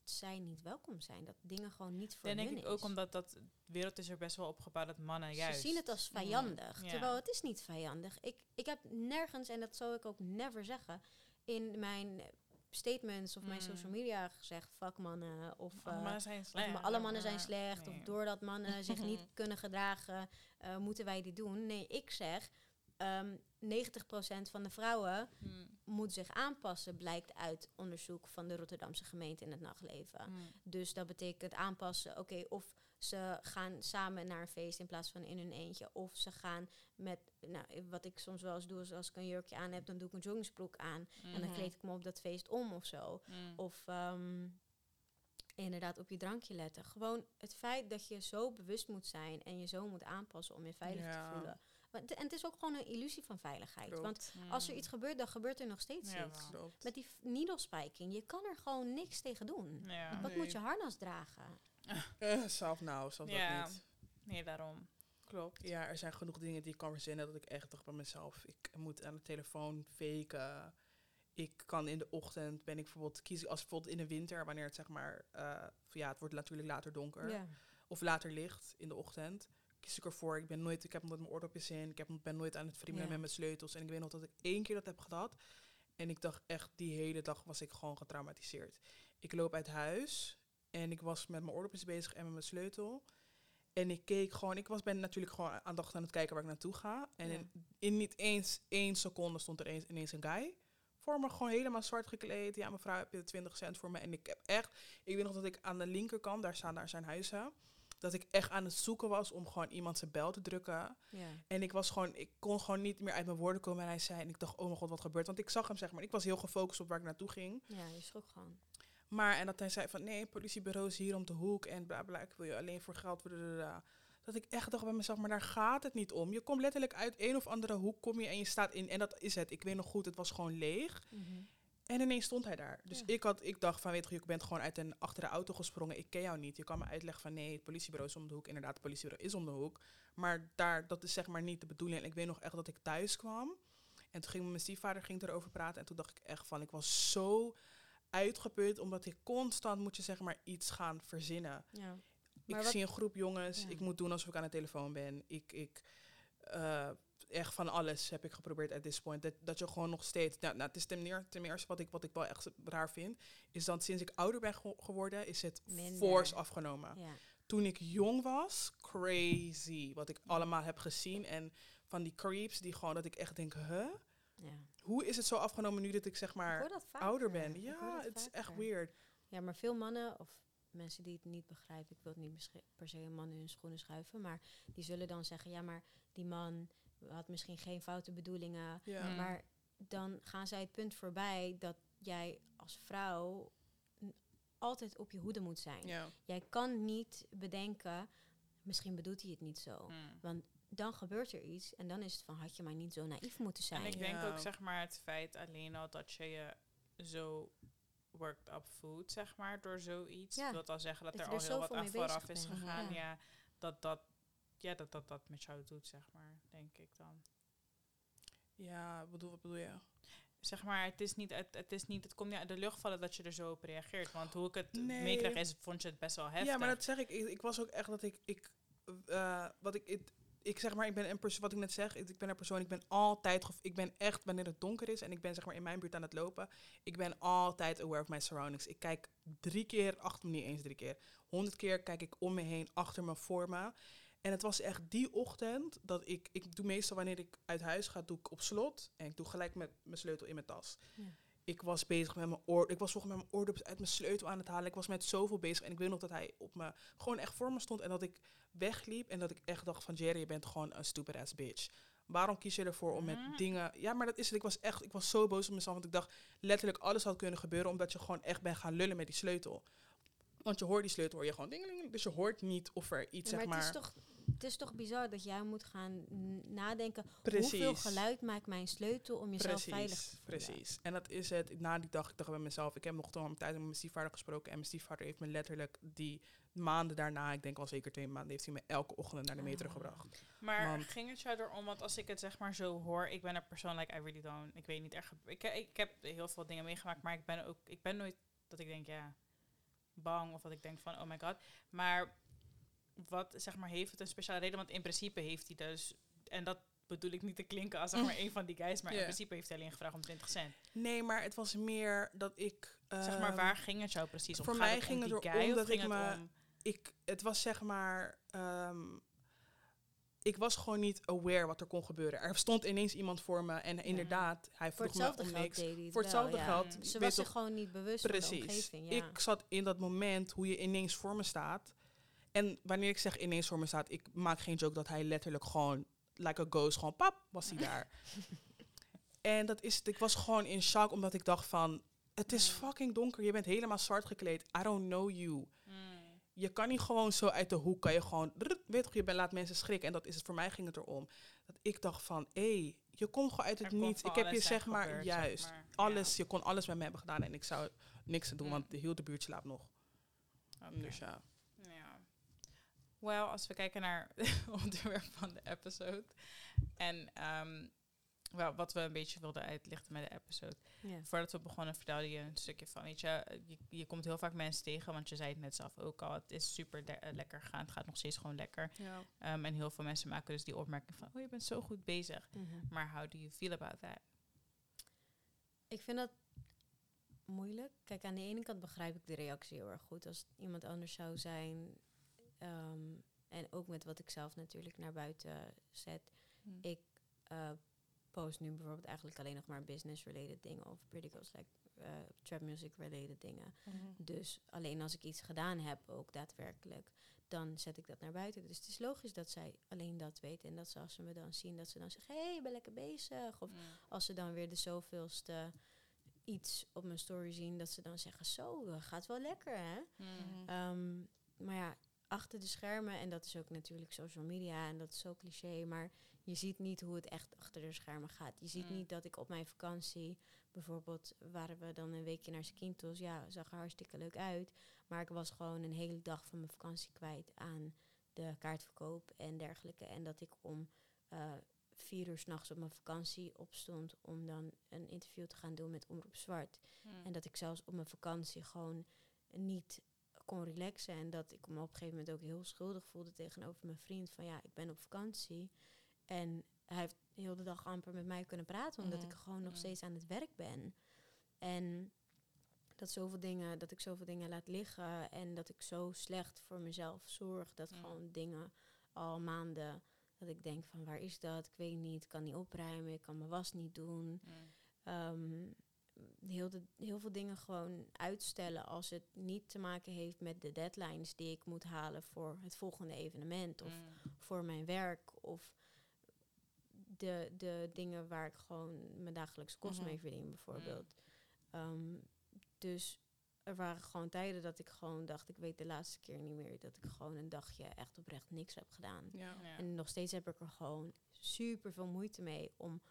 zij niet welkom zijn. Dat dingen gewoon niet voor Dan denk ik ook omdat dat de wereld is er best wel opgebouwd dat mannen juist. Ze zien het als vijandig. Ja. Terwijl het is niet vijandig. Ik, ik heb nergens, en dat zal ik ook never zeggen... in mijn statements of mijn Mm. social media gezegd... fuck mannen, of... Alle eh, mannen zijn Of slecht. ma- alle mannen zijn slecht. Nee. Of doordat mannen zich niet kunnen gedragen, eh, moeten wij dit doen. Nee, ik zeg, ehm 90% van de vrouwen Mm, moet zich aanpassen, blijkt uit onderzoek van de Rotterdamse gemeente in het nachtleven. mm, Dus dat betekent aanpassen, oké, of ze gaan samen naar een feest in plaats van in hun eentje. Of ze gaan met, nou, wat ik soms wel eens doe, is als ik een jurkje aan heb, dan doe ik een joggingsbroek aan. En dan mhm, kleed ik me op dat feest om of zo. Of ehm, inderdaad op je drankje letten. Gewoon het feit dat je zo bewust moet zijn en je zo moet aanpassen om je veilig Ja. te voelen. En het is ook gewoon een illusie van veiligheid. Klopt. Want Mm. als er iets gebeurt, dan gebeurt er nog steeds Ja, iets. Klopt. Met die f- needle spiking, je kan er gewoon niks tegen doen. Ja. Wat Nee. moet je harnas dragen? Eh, zelf nou, zelf Ja. dat niet. Nee, daarom. Klopt. Ja, er zijn genoeg dingen die ik kan verzinnen dat ik echt dacht bij mezelf, ik moet aan de telefoon faken. Ik kan in de ochtend, ben ik bijvoorbeeld, kies ik als bijvoorbeeld in de winter, wanneer het zeg maar, eh, ja, het wordt natuurlijk later donker. Ja. Of later licht in de ochtend. Kies ik ervoor, ik ben nooit, ik heb nooit mijn oordopjes in, ik heb, ben nooit aan het Ja. met mijn sleutels. En ik weet nog dat ik één keer dat heb gehad. En ik dacht echt, die hele dag was ik gewoon getraumatiseerd. Ik loop uit huis En ik was met mijn oordopjes bezig en met mijn sleutel. En ik keek gewoon, ik was, ben natuurlijk gewoon aandachtig aan het kijken waar ik naartoe ga. En Ja. in, in niet eens één seconde stond er eens, ineens een guy voor me, gewoon helemaal zwart gekleed. Ja, mevrouw, heb je 20 cent voor me? En ik heb echt, ik weet nog dat ik aan de linkerkant, daar staan daar zijn huizen, dat ik echt aan het zoeken was om gewoon iemand zijn bel te drukken. Ja. En ik was gewoon, ik kon gewoon niet meer uit mijn woorden komen. En hij zei, en ik dacht, oh mijn god, wat gebeurt? Want ik zag hem, zeg maar, ik was heel gefocust op waar ik naartoe ging. ja, je schrok gewoon. Maar, en dat hij zei van, nee, politiebureau is hier om de hoek en bla bla, ik wil je alleen voor geld. blablabla. Dat ik echt dacht bij mezelf, maar daar gaat het niet om. Je komt letterlijk uit een of andere hoek, kom je en je staat in, en dat is het. Ik weet nog goed, het was gewoon leeg. En ineens stond hij daar. Dus Ja. ik, had, ik dacht van, weet je, je bent gewoon uit een achter de auto gesprongen. Ik ken jou niet. Je kan me uitleggen van, nee, het politiebureau is om de hoek. Inderdaad, het politiebureau is om de hoek. Maar daar, dat is zeg maar niet de bedoeling. En ik weet nog echt dat ik thuis kwam. En toen ging mijn stiefvader ging erover praten. En toen dacht ik echt van, ik was zo uitgeput. Omdat ik constant moet je zeg maar iets gaan verzinnen. Ja. Ik zie een groep jongens. Ja. Ik moet doen alsof ik aan de telefoon ben. Ik, ik eh, echt van alles heb ik geprobeerd at this point. Dat, dat je gewoon nog steeds... Nou, nou, het is ten, meer, ten eerste wat ik, wat ik wel echt raar vind... is dat sinds ik ouder ben ge- geworden... is het Minder. force afgenomen. Ja. Toen ik jong was, crazy. Wat ik allemaal heb gezien. En van die creeps die gewoon... dat ik echt denk, huh? ja. Hoe is het zo afgenomen nu dat ik zeg maar ouder ben? Ja, het is echt weird. Ja, maar veel mannen, of mensen die het niet begrijpen, ik wil het niet per se een man in hun schoenen schuiven, maar die zullen dan zeggen, ja, maar die man had misschien geen foute bedoelingen. Ja. Mm. Maar dan gaan zij het punt voorbij dat jij als vrouw altijd op je hoede moet zijn. Ja. Jij kan niet bedenken, misschien bedoelt hij het niet zo. Mm. Want dan gebeurt er iets en dan is het van, had je maar niet zo naïef moeten En zijn. ik denk Ja. ook, zeg maar, het feit alleen al dat je je zo worked up voelt, zeg maar, door zoiets. Ja, Dat wil zeggen dat, dat er je al er heel wat aan vooraf is gegaan. ja. Ja. dat dat, ja, dat, dat dat met jou doet, zeg maar, denk ik dan. Ja, bedoel, wat bedoel je? Zeg maar, het is niet, het, het is niet, het komt niet uit de lucht vallen dat je er zo op reageert. Want hoe ik het Nee. meekrijg is, vond je het best wel heftig. Ja, maar dat zeg ik. Ik, ik was ook echt dat ik, ik eh, wat ik, ik, ik zeg maar, ik ben een persoon, wat ik net zeg, ik, ben een persoon, ik ben altijd, ik ben echt, wanneer het donker is en ik ben zeg maar in mijn buurt aan het lopen, ik ben altijd aware of my surroundings. Ik kijk drie keer, achter me niet eens drie keer, honderd keer kijk ik om me heen, achter me, voor me. En het was echt die ochtend dat ik, ik doe meestal wanneer ik uit huis ga, doe ik op slot en ik doe gelijk met mijn sleutel in mijn tas. Ja. Ik was bezig met mijn oor, ik was volgens met mijn oordopjes uit mijn sleutel aan het halen. Ik was met zoveel bezig en ik weet nog dat hij op me gewoon echt voor me stond en dat ik wegliep en dat ik echt dacht van Jerry, je bent gewoon een stupid ass bitch. Waarom kies je ervoor om met Mm. dingen... Ja, maar dat is het. Ik was echt... Ik was zo boos op mezelf. Want ik dacht letterlijk alles had kunnen gebeuren... omdat je gewoon echt bent gaan lullen met die sleutel. Want je hoort die sleutel, hoor je gewoon dingeling. Dus je hoort niet of er iets, Ja, zeg maar maar... het is toch het is toch bizar dat jij moet gaan nadenken Precies. hoeveel geluid maakt mijn sleutel om jezelf Precies, veilig te voelen. precies. En dat is het. Na die dag, ik dacht bij mezelf, ik heb nog toen een tijd met mijn stiefvader gesproken. En mijn stiefvader heeft me letterlijk die maanden daarna, ik denk al zeker twee maanden, heeft hij me elke ochtend naar de metro Ah. gebracht. Maar Want- ging het jou erom, want als ik het zeg maar zo hoor, ik ben een persoon, like, I really don't, ik weet niet echt, ik, ik heb heel veel dingen meegemaakt, maar ik ben ook, ik ben nooit dat ik denk, ja, bang of dat ik denk van, oh my god. Maar wat, zeg maar, heeft het een speciale reden? Want in principe heeft hij dus, en dat bedoel ik niet te klinken als zeg maar een van die guys, maar in principe heeft hij alleen gevraagd om 20 cent. Nee, maar het was meer dat ik... zeg maar, ehm, waar ging het jou precies om? voor Gaat mij het ging om het die erom guy of dat ik het me- om... ik, het was zeg maar. ehm, ik was gewoon niet aware wat er kon gebeuren. Er stond ineens iemand voor me en inderdaad, hij vroeg me om niks. deed hij het Voor wel, hetzelfde ja. geld. Ze was zich gewoon niet bewust van de Precies. omgeving. Ja. Ik zat in dat moment hoe je ineens voor me staat. En wanneer ik zeg ineens voor me staat, ik maak geen joke dat hij letterlijk gewoon, like a ghost, gewoon pap, was hij daar. en dat is, ik was gewoon in shock, omdat ik dacht van, het is Mm. fucking donker, je bent helemaal zwart gekleed, I don't know you. Mm. Je kan niet gewoon zo uit de hoek, kan je gewoon, weet toch, je bent- laat mensen schrikken. En dat is het, voor mij ging het erom. Dat ik dacht van, hé, hey, je komt gewoon uit het niets. Ik heb je zeg maar, gebeurd, zeg juist. Ja. alles, je kon alles met me hebben gedaan. En ik zou niks te doen, Mm. want de hele buurt slaapt nog. Dus. Ja. Wel, als we kijken naar het onderwerp van de episode. En ehm, wel, wat we een beetje wilden uitlichten met de episode. Voordat we begonnen vertelde je een stukje van, weet je, je, je komt heel vaak mensen tegen, want je zei het net zelf ook al, het is super eh, lekker gegaan, het gaat nog steeds gewoon lekker. Ehm, en heel veel mensen maken dus die opmerking van, oh je bent zo goed bezig. Mhm. Maar how do you feel about that? Ik vind dat moeilijk. Kijk, aan de ene kant begrijp ik de reactie heel erg goed. Als iemand anders zou zijn. Ehm, en ook met wat ik zelf natuurlijk naar buiten zet. Hm. Ik eh, post nu bijvoorbeeld eigenlijk alleen nog maar business-related dingen. Of pretty girls, like eh, trap music-related dingen. Dus alleen als ik iets gedaan heb, ook daadwerkelijk, dan zet ik dat naar buiten. Dus het is logisch dat zij alleen dat weten. En dat ze als ze me dan zien, dat ze dan zeggen, hé, hey, je bent lekker bezig. Of Hm. als ze dan weer de zoveelste iets op mijn story zien, dat ze dan zeggen, zo, gaat wel lekker, hè? Hm. Ehm, maar ja, achter de schermen, en dat is ook natuurlijk social media en dat is zo cliché, maar je ziet niet hoe het echt achter de schermen gaat. Je ziet Mm. niet dat ik op mijn vakantie, bijvoorbeeld waren we dan een weekje naar Skintos, ja, zag er hartstikke leuk uit, maar ik was gewoon een hele dag van mijn vakantie kwijt aan de kaartverkoop en dergelijke. En dat ik om eh, vier uur s'nachts op mijn vakantie opstond om dan een interview te gaan doen met Omroep Zwart. Hm. En dat ik zelfs op mijn vakantie gewoon niet kon relaxen. En dat ik me op een gegeven moment ook heel schuldig voelde tegenover mijn vriend. Van ja, ik ben op vakantie. En hij heeft heel de dag amper met mij kunnen praten. Omdat ik gewoon nog steeds aan het werk ben. En dat, zoveel dingen, dat ik zoveel dingen laat liggen. En dat ik zo slecht voor mezelf zorg. Dat gewoon dingen al maanden... Dat ik denk van waar is dat? Ik weet niet. Ik kan niet opruimen. Ik kan mijn was niet doen Hm. Heel, de, heel veel dingen gewoon uitstellen als het niet te maken heeft met de deadlines die ik moet halen voor het volgende evenement of Hm. voor mijn werk of de, de dingen waar ik gewoon mijn dagelijkse kost Mhm. mee verdien bijvoorbeeld. Ehm, dus er waren gewoon tijden dat ik gewoon dacht, ik weet de laatste keer niet meer dat ik gewoon een dagje echt oprecht niks heb gedaan. Ja. Ja. En nog steeds heb ik er gewoon super veel moeite mee om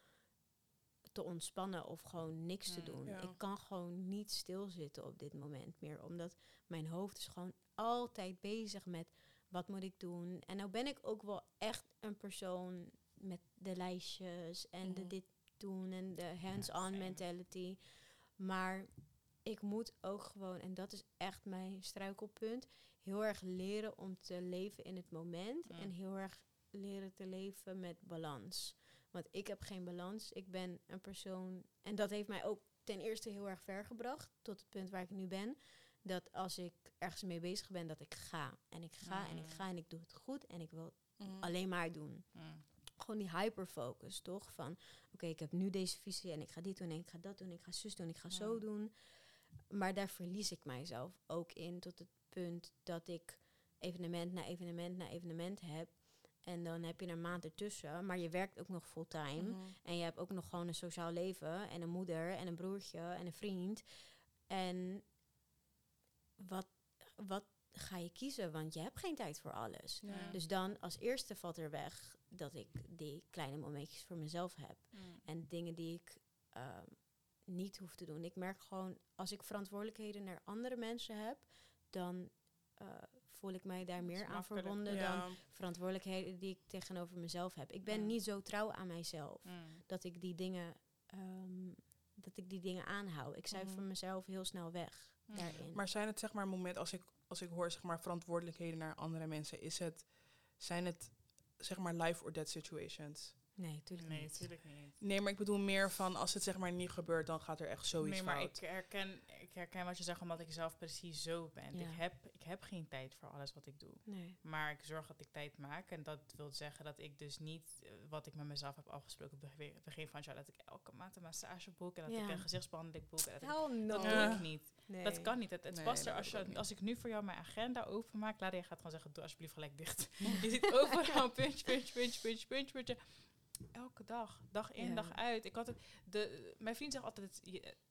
te ontspannen of gewoon niks te Mm, doen. ja. Ik kan gewoon niet stilzitten op dit moment meer, omdat mijn hoofd is gewoon altijd bezig met wat moet ik doen. En nou ben ik ook wel echt een persoon met de lijstjes en de Mhm. dit doen en de hands-on mentality. Maar ik moet ook gewoon, en dat is echt mijn struikelpunt, heel erg leren om te leven in het moment. Mm. En heel erg leren te leven met balans. Want ik heb geen balans. Ik ben een persoon. En dat heeft mij ook ten eerste heel erg ver gebracht. Tot het punt waar ik nu ben. Dat als ik ergens mee bezig ben, dat ik ga. En ik ga en ik Mm. ga en ik doe het goed. En ik wil Mhm. alleen maar doen. Hm. Gewoon die hyperfocus, toch? Van, oké, ik heb nu deze visie en ik ga dit doen en ik ga dat doen. Ik ga zus doen, ik ga zo doen. Maar daar verlies ik mijzelf ook in tot het punt dat ik evenement na evenement na evenement heb. En dan heb je een maand ertussen, maar je werkt ook nog fulltime. Mhm. En je hebt ook nog gewoon een sociaal leven en een moeder en een broertje en een vriend. En wat, wat ga je kiezen? Want je hebt geen tijd voor alles. Ja. Dus dan als eerste valt er weg dat ik die kleine momentjes voor mezelf heb. Hm. En dingen die ik ehm, niet hoef te doen. Ik merk gewoon, als ik verantwoordelijkheden naar andere mensen heb, dan eh, voel ik mij daar meer aan verbonden dan Ja. verantwoordelijkheden die ik tegenover mezelf heb. Ik ben niet zo trouw aan mijzelf Hm. dat ik die dingen, ehm, dat ik die dingen aanhoud. Ik cijfer Mhm. mezelf heel snel weg Hm. daarin. Maar zijn het zeg maar moment als ik als ik hoor zeg maar verantwoordelijkheden naar andere mensen, is het zijn het zeg maar life or death situations? nee, natuurlijk Nee, niet. niet. Nee, maar ik bedoel meer van als het zeg maar niet gebeurt, dan gaat er echt zoiets nee, maar fout. ik herken, ik herken wat je zegt, omdat ik zelf precies zo ben. Ja. Ik, heb, ik heb geen tijd voor alles wat ik doe. Nee. Maar ik zorg dat ik tijd maak. En dat wil zeggen dat ik dus niet eh, wat ik met mezelf heb afgesproken op het begin- van het jaar. Dat ik elke maand een massage boek. En dat Ja. ik een gezichtsbehandeling boek. En dat ik- Hell no. dat doe ik niet. Nee. Dat kan niet. Het, het Nee, past er als, je, als ik nu voor jou mijn agenda openmaak. Laat je gaat gewoon zeggen, doe alsjeblieft gelijk dicht. je ziet overal puntje, puntje, puntje, puntje, puntje, puntje. Elke dag, dag in, Ja. dag uit. Ik had het, de, mijn vriend zegt altijd,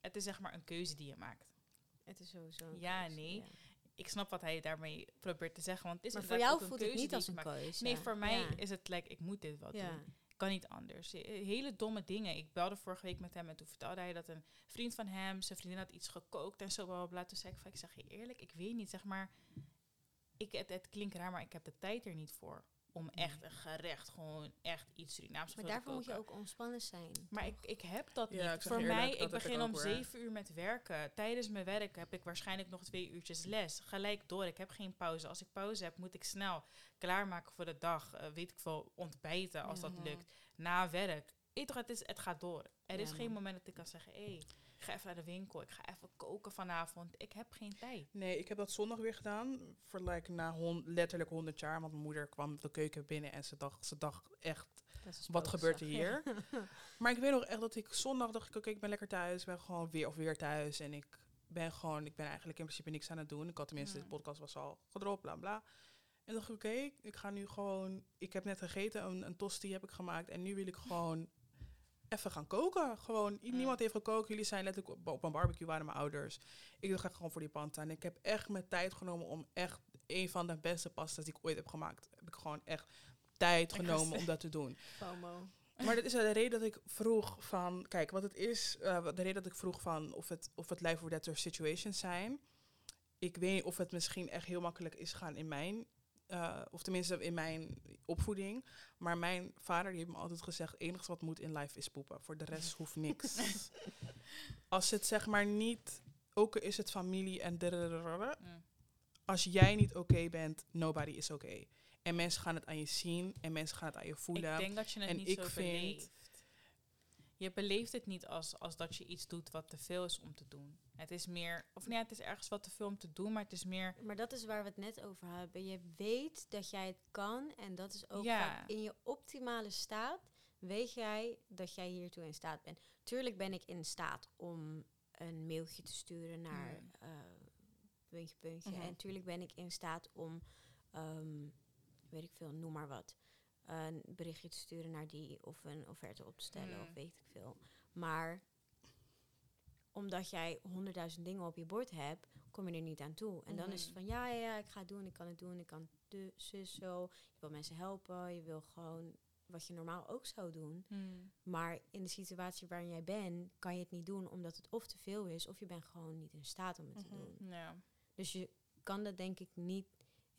het, is zeg maar een keuze die je maakt. Het is sowieso een Ja, keuze, nee. ja. Ik snap wat hij daarmee probeert te zeggen. Want het is Maar voor jou voelt het niet als een keuze. Nee, voor mij is het like, ik moet dit wel doen. Kan niet anders. Eh, Hele domme dingen. Ik belde vorige week met hem en toen vertelde hij dat een vriend van hem, zijn vriendin had iets gekookt en zo. Bla. Toen zei ik, van, ik zeg je eerlijk, ik weet niet, zeg maar. Ik, het, het klinkt raar, maar ik heb de tijd er niet voor. Om echt een gerecht, gewoon echt iets Surinaams Maar te daarvoor moet je ook ontspannen zijn. Maar ik, ik heb dat Ja, niet. Voor mij, ik begin om zeven uur met werken. Tijdens mijn werk heb ik waarschijnlijk nog twee uurtjes les. Gelijk door. Ik heb geen pauze. Als ik pauze heb, moet ik snel klaarmaken voor de dag. Eh, weet ik veel, ontbijten als Ja. dat lukt. Na werk. Toch, het, is, het gaat door. Er is geen man. moment dat ik kan zeggen, hé, hey, Ik ga even naar de winkel. Ik ga even koken vanavond. Ik heb geen tijd. Nee, ik heb dat zondag weer gedaan. Voor like, na hon- letterlijk 100 jaar. Want mijn moeder kwam de keuken binnen en ze dacht, ze dacht echt, wat gebeurt er hier? maar ik weet nog echt dat ik zondag dacht, ik, oké, ik ben lekker thuis. Ik ben gewoon weer of weer thuis. En ik ben gewoon, ik ben eigenlijk in principe niks aan het doen. Ik had tenminste, de podcast was al gedropt, bla bla. En dacht ik, oké, ik ga nu gewoon, ik heb net gegeten, een, een tosti heb ik gemaakt. En nu wil ik gewoon even gaan koken. Gewoon, i- Mm. niemand heeft gekookt. Jullie zijn letterlijk op, op een barbecue, waren mijn ouders. Ik ga gewoon voor die panta. En ik heb echt mijn tijd genomen om echt een van de beste pastas die ik ooit heb gemaakt. Heb ik gewoon echt tijd genomen om dat te doen. FOMO. Maar dat is de reden dat ik vroeg van, kijk, wat het is, wat de reden dat ik vroeg van of het, of het life or death situations zijn. Ik weet niet of het misschien echt heel makkelijk is gaan in mijn, eh, of tenminste in mijn opvoeding. Maar mijn vader die heeft me altijd gezegd, het enige wat moet in life is poepen. Voor de rest hoeft niks. Als het zeg maar niet, ook is het familie en Mm. als jij niet oké bent, nobody is oké. En mensen gaan het aan je zien en mensen gaan het aan je voelen. Ik denk dat je het En niet ik zo vind-. Je beleeft het niet als, als dat je iets doet wat te veel is om te doen. Het is meer, of nee, het is ergens wat te veel om te doen, maar het is meer, Maar dat is waar we het net over hebben. Je weet dat jij het kan en dat is ook Ja. in je optimale staat. Weet jij dat jij hiertoe in staat bent? Tuurlijk ben ik in staat om een mailtje te sturen naar Mm. puntje puntje. Mhm. En tuurlijk ben ik in staat om, ehm, weet ik veel, noem maar wat, een berichtje te sturen naar die of een offerte op te stellen Mm. of weet ik veel. Maar omdat jij honderdduizend dingen op je bord hebt, kom je er niet aan toe. En dan is het Mhm. van ja, ja, ja, ik ga het doen, ik kan het doen, ik kan de zus zo. Je wil mensen helpen, je wil gewoon wat je normaal ook zou doen. Maar in de situatie waarin jij bent, kan je het niet doen omdat het of te veel is, of je bent gewoon niet in staat om het te Mhm. doen. ja. Dus je kan dat denk ik niet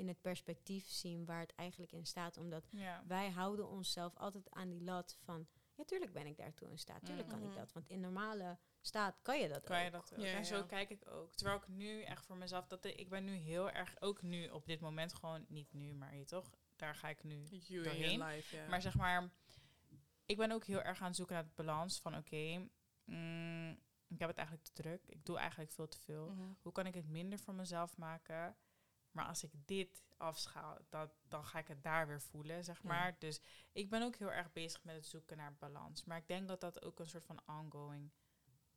in het perspectief zien waar het eigenlijk in staat. Omdat ja. wij houden onszelf altijd aan die lat van... Ja, tuurlijk ben ik daartoe in staat. Tuurlijk kan ik Mhm. dat. Want in normale staat kan je dat Kan ook. je dat ook? Ja, en zo kijk ik ook. Terwijl ik nu echt voor mezelf, dat ik ben nu heel erg, ook nu op dit moment gewoon, niet nu, maar je toch, daar ga ik nu You doorheen. life. Maar zeg maar, ik ben ook heel erg aan het zoeken naar het balans van oké, mm, ik heb het eigenlijk te druk. Ik doe eigenlijk veel te veel. Mhm. Hoe kan ik het minder voor mezelf maken? Maar als ik dit afschaal, dat, dan ga ik het daar weer voelen, zeg Ja. maar. Dus ik ben ook heel erg bezig met het zoeken naar balans. Maar ik denk dat dat ook een soort van ongoing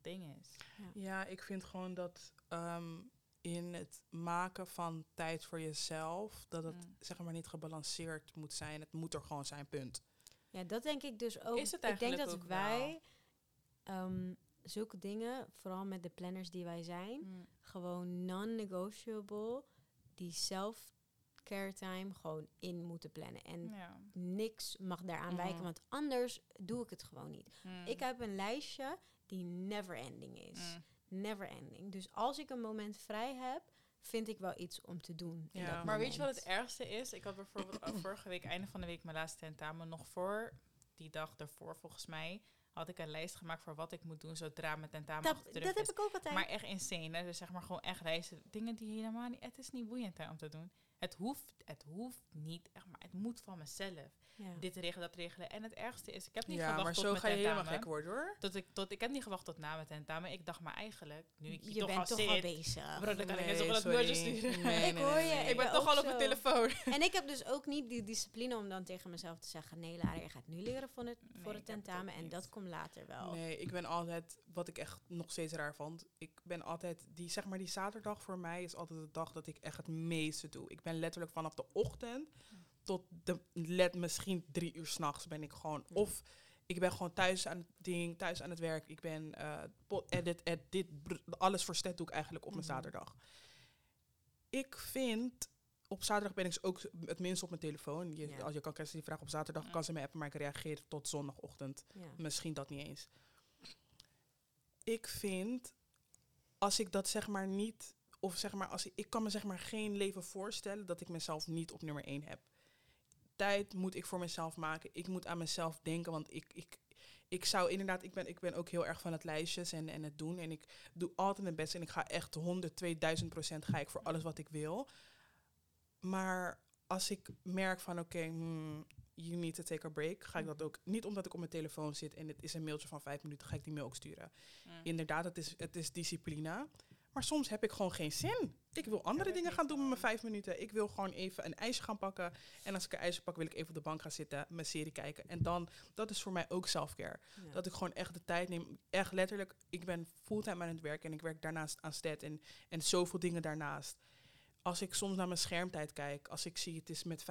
ding is. Ja, ik vind gewoon dat ehm, in het maken van tijd voor jezelf, dat het Mm. zeg maar niet gebalanceerd moet zijn. Het moet er gewoon zijn, punt. Ja, dat denk ik dus ook. Is het ik denk dat ook wij ehm, zulke dingen, vooral met de planners die wij zijn, gewoon non-negotiable, die self-care time gewoon in moeten plannen. En Ja. niks mag daaraan Mhm. wijken, want anders doe ik het gewoon niet. Mm. Ik heb een lijstje die never ending is. Mm. Never ending. Dus als ik een moment vrij heb, vind ik wel iets om te doen. in Ja. dat Maar weet je wat het ergste is? Ik had bijvoorbeeld al vorige week, einde van de week, mijn laatste tentamen. Nog voor die dag daarvoor, volgens mij, had ik een lijst gemaakt voor wat ik moet doen zodra mijn tentamen Dat, achter de dat rug heb is. ik ook altijd. Maar echt insane, hè? Dus zeg maar gewoon echt reizen. Dingen die helemaal niet... Het is niet boeiend hè, om te doen. Het hoeft, het hoeft niet, echt, maar het moet van mezelf. ja. Dit regelen, dat regelen. En het ergste is, ik heb niet Ja, gewacht maar tot zo mijn ga je helemaal tentamen. gek worden hoor. Tot ik, tot, ik heb niet gewacht tot na mijn tentamen. Ik dacht maar eigenlijk, nu ik je toch bent al toch zit... al bezig. Bro, dan kan ik net zo dat sturen. Nee, Ik hoor je. nee. ik ben toch al op mijn zo. telefoon. En ik heb dus ook niet die discipline om dan tegen mezelf te zeggen... nee Lara, je gaat nu leren voor het, voor het tentamen en dat komt later wel. Nee, ik ben altijd, wat ik echt nog steeds raar vond, ik ben altijd, die, zeg maar die zaterdag voor mij is altijd de dag dat ik echt het meeste doe. Ik ben letterlijk vanaf de ochtend tot de, let misschien drie uur s'nachts ben ik gewoon, Ja. of ik ben gewoon thuis aan het ding, thuis aan het werk. Ik ben pot- edit, edit, dit, alles voor stet doe ik eigenlijk op mijn Mhm. zaterdag. Ik vind, op zaterdag ben ik dus ook het minst op mijn telefoon. Je, Ja. Als je kan die vraag op zaterdag, Ja. kan ze me appen, maar ik reageer tot zondagochtend. Ja. Misschien dat niet eens. Ik vind, als ik dat zeg maar niet, of zeg maar, als ik, ik kan me zeg maar geen leven voorstellen dat ik mezelf niet op nummer één heb. Tijd moet ik voor mezelf maken. Ik moet aan mezelf denken, want ik, ik, ik zou inderdaad, ik ben, ik ben ook heel erg van het lijstjes en, en het doen. En ik doe altijd mijn best en ik ga echt 100, 2000 procent ga ik voor alles wat ik wil. Maar als ik merk van, oké, hmm, you need to take a break, ga ik dat ook, niet omdat ik op mijn telefoon zit en het is een mailtje van vijf minuten, ga ik die mail ook sturen. Mm. Inderdaad, het is, het is discipline. Maar soms heb ik gewoon geen zin. Ik wil andere dingen gaan doen met mijn vijf minuten. Ik wil gewoon even een ijsje gaan pakken. En als ik een ijsje pak, wil ik even op de bank gaan zitten, mijn serie kijken. En dan, dat is voor mij ook selfcare. Ja. Dat ik gewoon echt de tijd neem. Echt letterlijk, ik ben fulltime aan het werk en ik werk daarnaast aan STED en, en zoveel dingen daarnaast. Als ik soms naar mijn schermtijd kijk, als ik zie het is met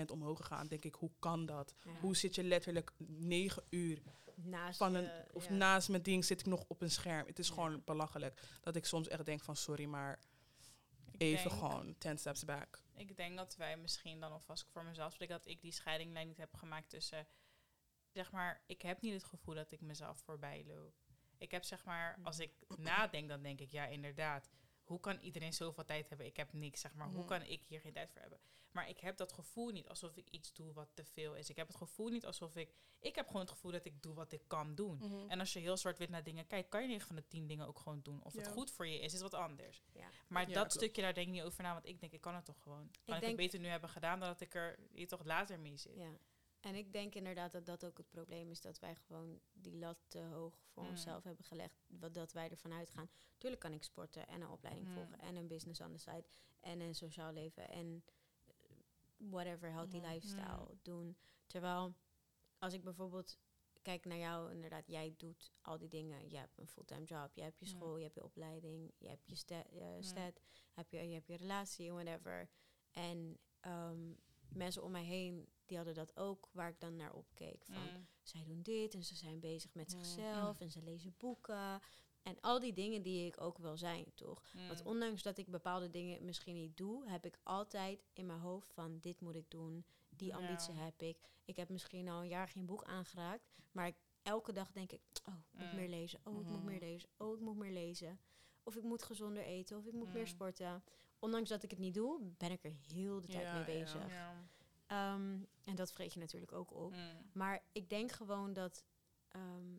50% omhoog gegaan, denk ik, hoe kan dat? Ja. Hoe zit je letterlijk negen uur naast van een, je- of ja. naast mijn ding zit ik nog op een scherm? Het is Ja. gewoon belachelijk. Dat ik soms echt denk van sorry, maar Ik even denk- gewoon 10 steps back. Ik denk dat wij misschien dan, of als ik voor mezelf spreek, dat ik die scheidinglijn niet heb gemaakt tussen, zeg maar, ik heb niet het gevoel dat ik mezelf voorbij loop. Ik heb zeg maar, als ik nadenk, dan denk ik, ja inderdaad, hoe kan iedereen zoveel tijd hebben? Ik heb niks, zeg maar, hoe kan ik hier geen tijd voor hebben? Maar ik heb dat gevoel niet alsof ik iets doe wat te veel is. Ik heb het gevoel niet alsof ik, ik heb gewoon het gevoel dat ik doe wat ik kan doen. Mhm. En als je heel zwart-wit naar dingen kijkt, kan je 9 van de 10 dingen ook gewoon doen. Of het Ja. goed voor je is, is wat anders. Ja. Maar Ja, dat klopt. stukje, daar denk ik niet over na. Want ik denk, ik kan het toch gewoon. Kan ik, denk- het beter nu hebben gedaan dan dat ik er je toch later mee zit. En ik denk inderdaad dat dat ook het probleem is. Dat wij gewoon die lat te hoog voor Mm. onszelf hebben gelegd. Wat dat wij ervan uitgaan. Tuurlijk kan ik sporten en een opleiding Mm. volgen. En een business on the side. En een sociaal leven. En eh, whatever, healthy Mhm. lifestyle Mm. doen. Terwijl als ik bijvoorbeeld kijk naar jou, inderdaad, jij doet al die dingen. Je hebt een fulltime job, je hebt je school, je hebt je opleiding, je hebt je sta- eh, Mm. stat, heb je, je hebt je relatie, whatever. En ehm, mensen om mij heen, die hadden dat ook, waar ik dan naar opkeek. Van, Mm. zij doen dit en ze zijn bezig met Mm. zichzelf en ze lezen boeken. En al die dingen die ik ook wil zijn, toch? Want Mm. ondanks dat ik bepaalde dingen misschien niet doe, heb ik altijd in mijn hoofd van dit moet ik doen, die Ja. ambitie heb ik. Ik heb misschien al een jaar geen boek aangeraakt, maar ik, elke dag denk ik, oh, ik moet meer lezen, oh, ik moet Mhm. meer lezen, oh, ik moet meer lezen. Of ik moet gezonder eten, of ik moet meer sporten. Ondanks dat ik het niet doe, ben ik er heel de tijd Ja, mee bezig. Ja. Ehm, en dat vreet je natuurlijk ook op. Mm. Maar ik denk gewoon dat ehm,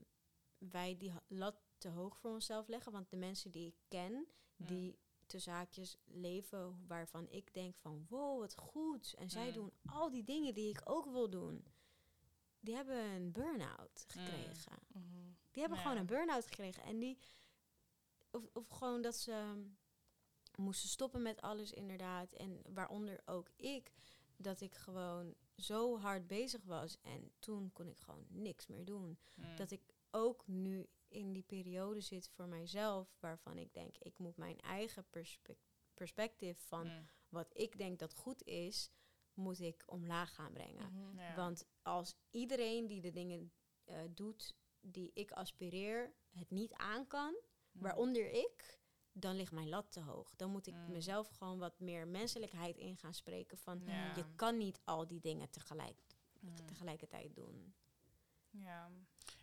wij die lat te hoog voor onszelf leggen. Want de mensen die ik ken, Mm. die tussen haakjes leven waarvan ik denk van wow, wat goed. En zij Mm. doen al die dingen die ik ook wil doen. Die hebben een burn-out gekregen. Mhm. Die hebben Ja. gewoon een burn-out gekregen. En die, of, of gewoon dat ze moesten stoppen met alles inderdaad. En waaronder ook ik, dat ik gewoon zo hard bezig was. En toen kon ik gewoon niks meer doen. Mm. Dat ik ook nu in die periode zit voor mijzelf, waarvan ik denk, ik moet mijn eigen perspec- perspectief van Mm. wat ik denk dat goed is, moet ik omlaag gaan brengen. Ja. Want als iedereen die de dingen eh, doet die ik aspireer, het niet aan kan, waaronder ik, dan ligt mijn lat te hoog. Dan moet ik Mm. mezelf gewoon wat meer menselijkheid in gaan spreken van Ja. je kan niet al die dingen tegelijk, Mm. tegelijkertijd doen. Ja.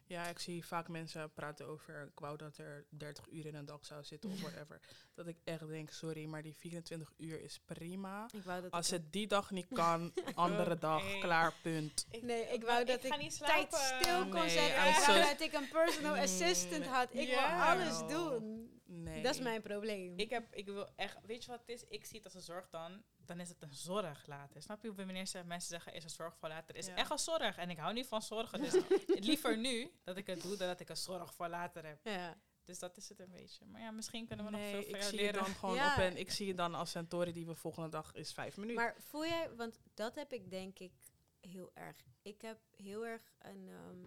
Ja, ik zie vaak mensen praten over, ik wou dat er 30 uur in een dag zou zitten of whatever. dat ik echt denk, sorry, maar die 24 uur is prima. Ik wou dat Als ik het die dag niet kan, andere dag, klaar, punt. Nee, ik wou dat ga ik niet tijd stil kon Nee, zetten. Ik so- wou dat ik een personal assistant had. Ik wil alles doen. Nee. Dat is mijn probleem. Ik, heb, ik wil echt, weet je wat het is? Ik zie het als een zorg dan, dan is het een zorg later. Snap je? Wanneer ze, mensen zeggen, is een zorg voor later, is Ja. echt een zorg. En ik hou niet van zorgen, dus liever nu dat ik het doe, dan dat ik een zorg voor later heb. ja. Dus dat is het een beetje. Maar ja, misschien kunnen we nog veel van ik jou zie leren. dan gewoon Ja. op en ik zie het dan als Centauri die we volgende dag is vijf minuten. Maar voel jij, want dat heb ik denk ik heel erg. Ik heb heel erg een, ehm,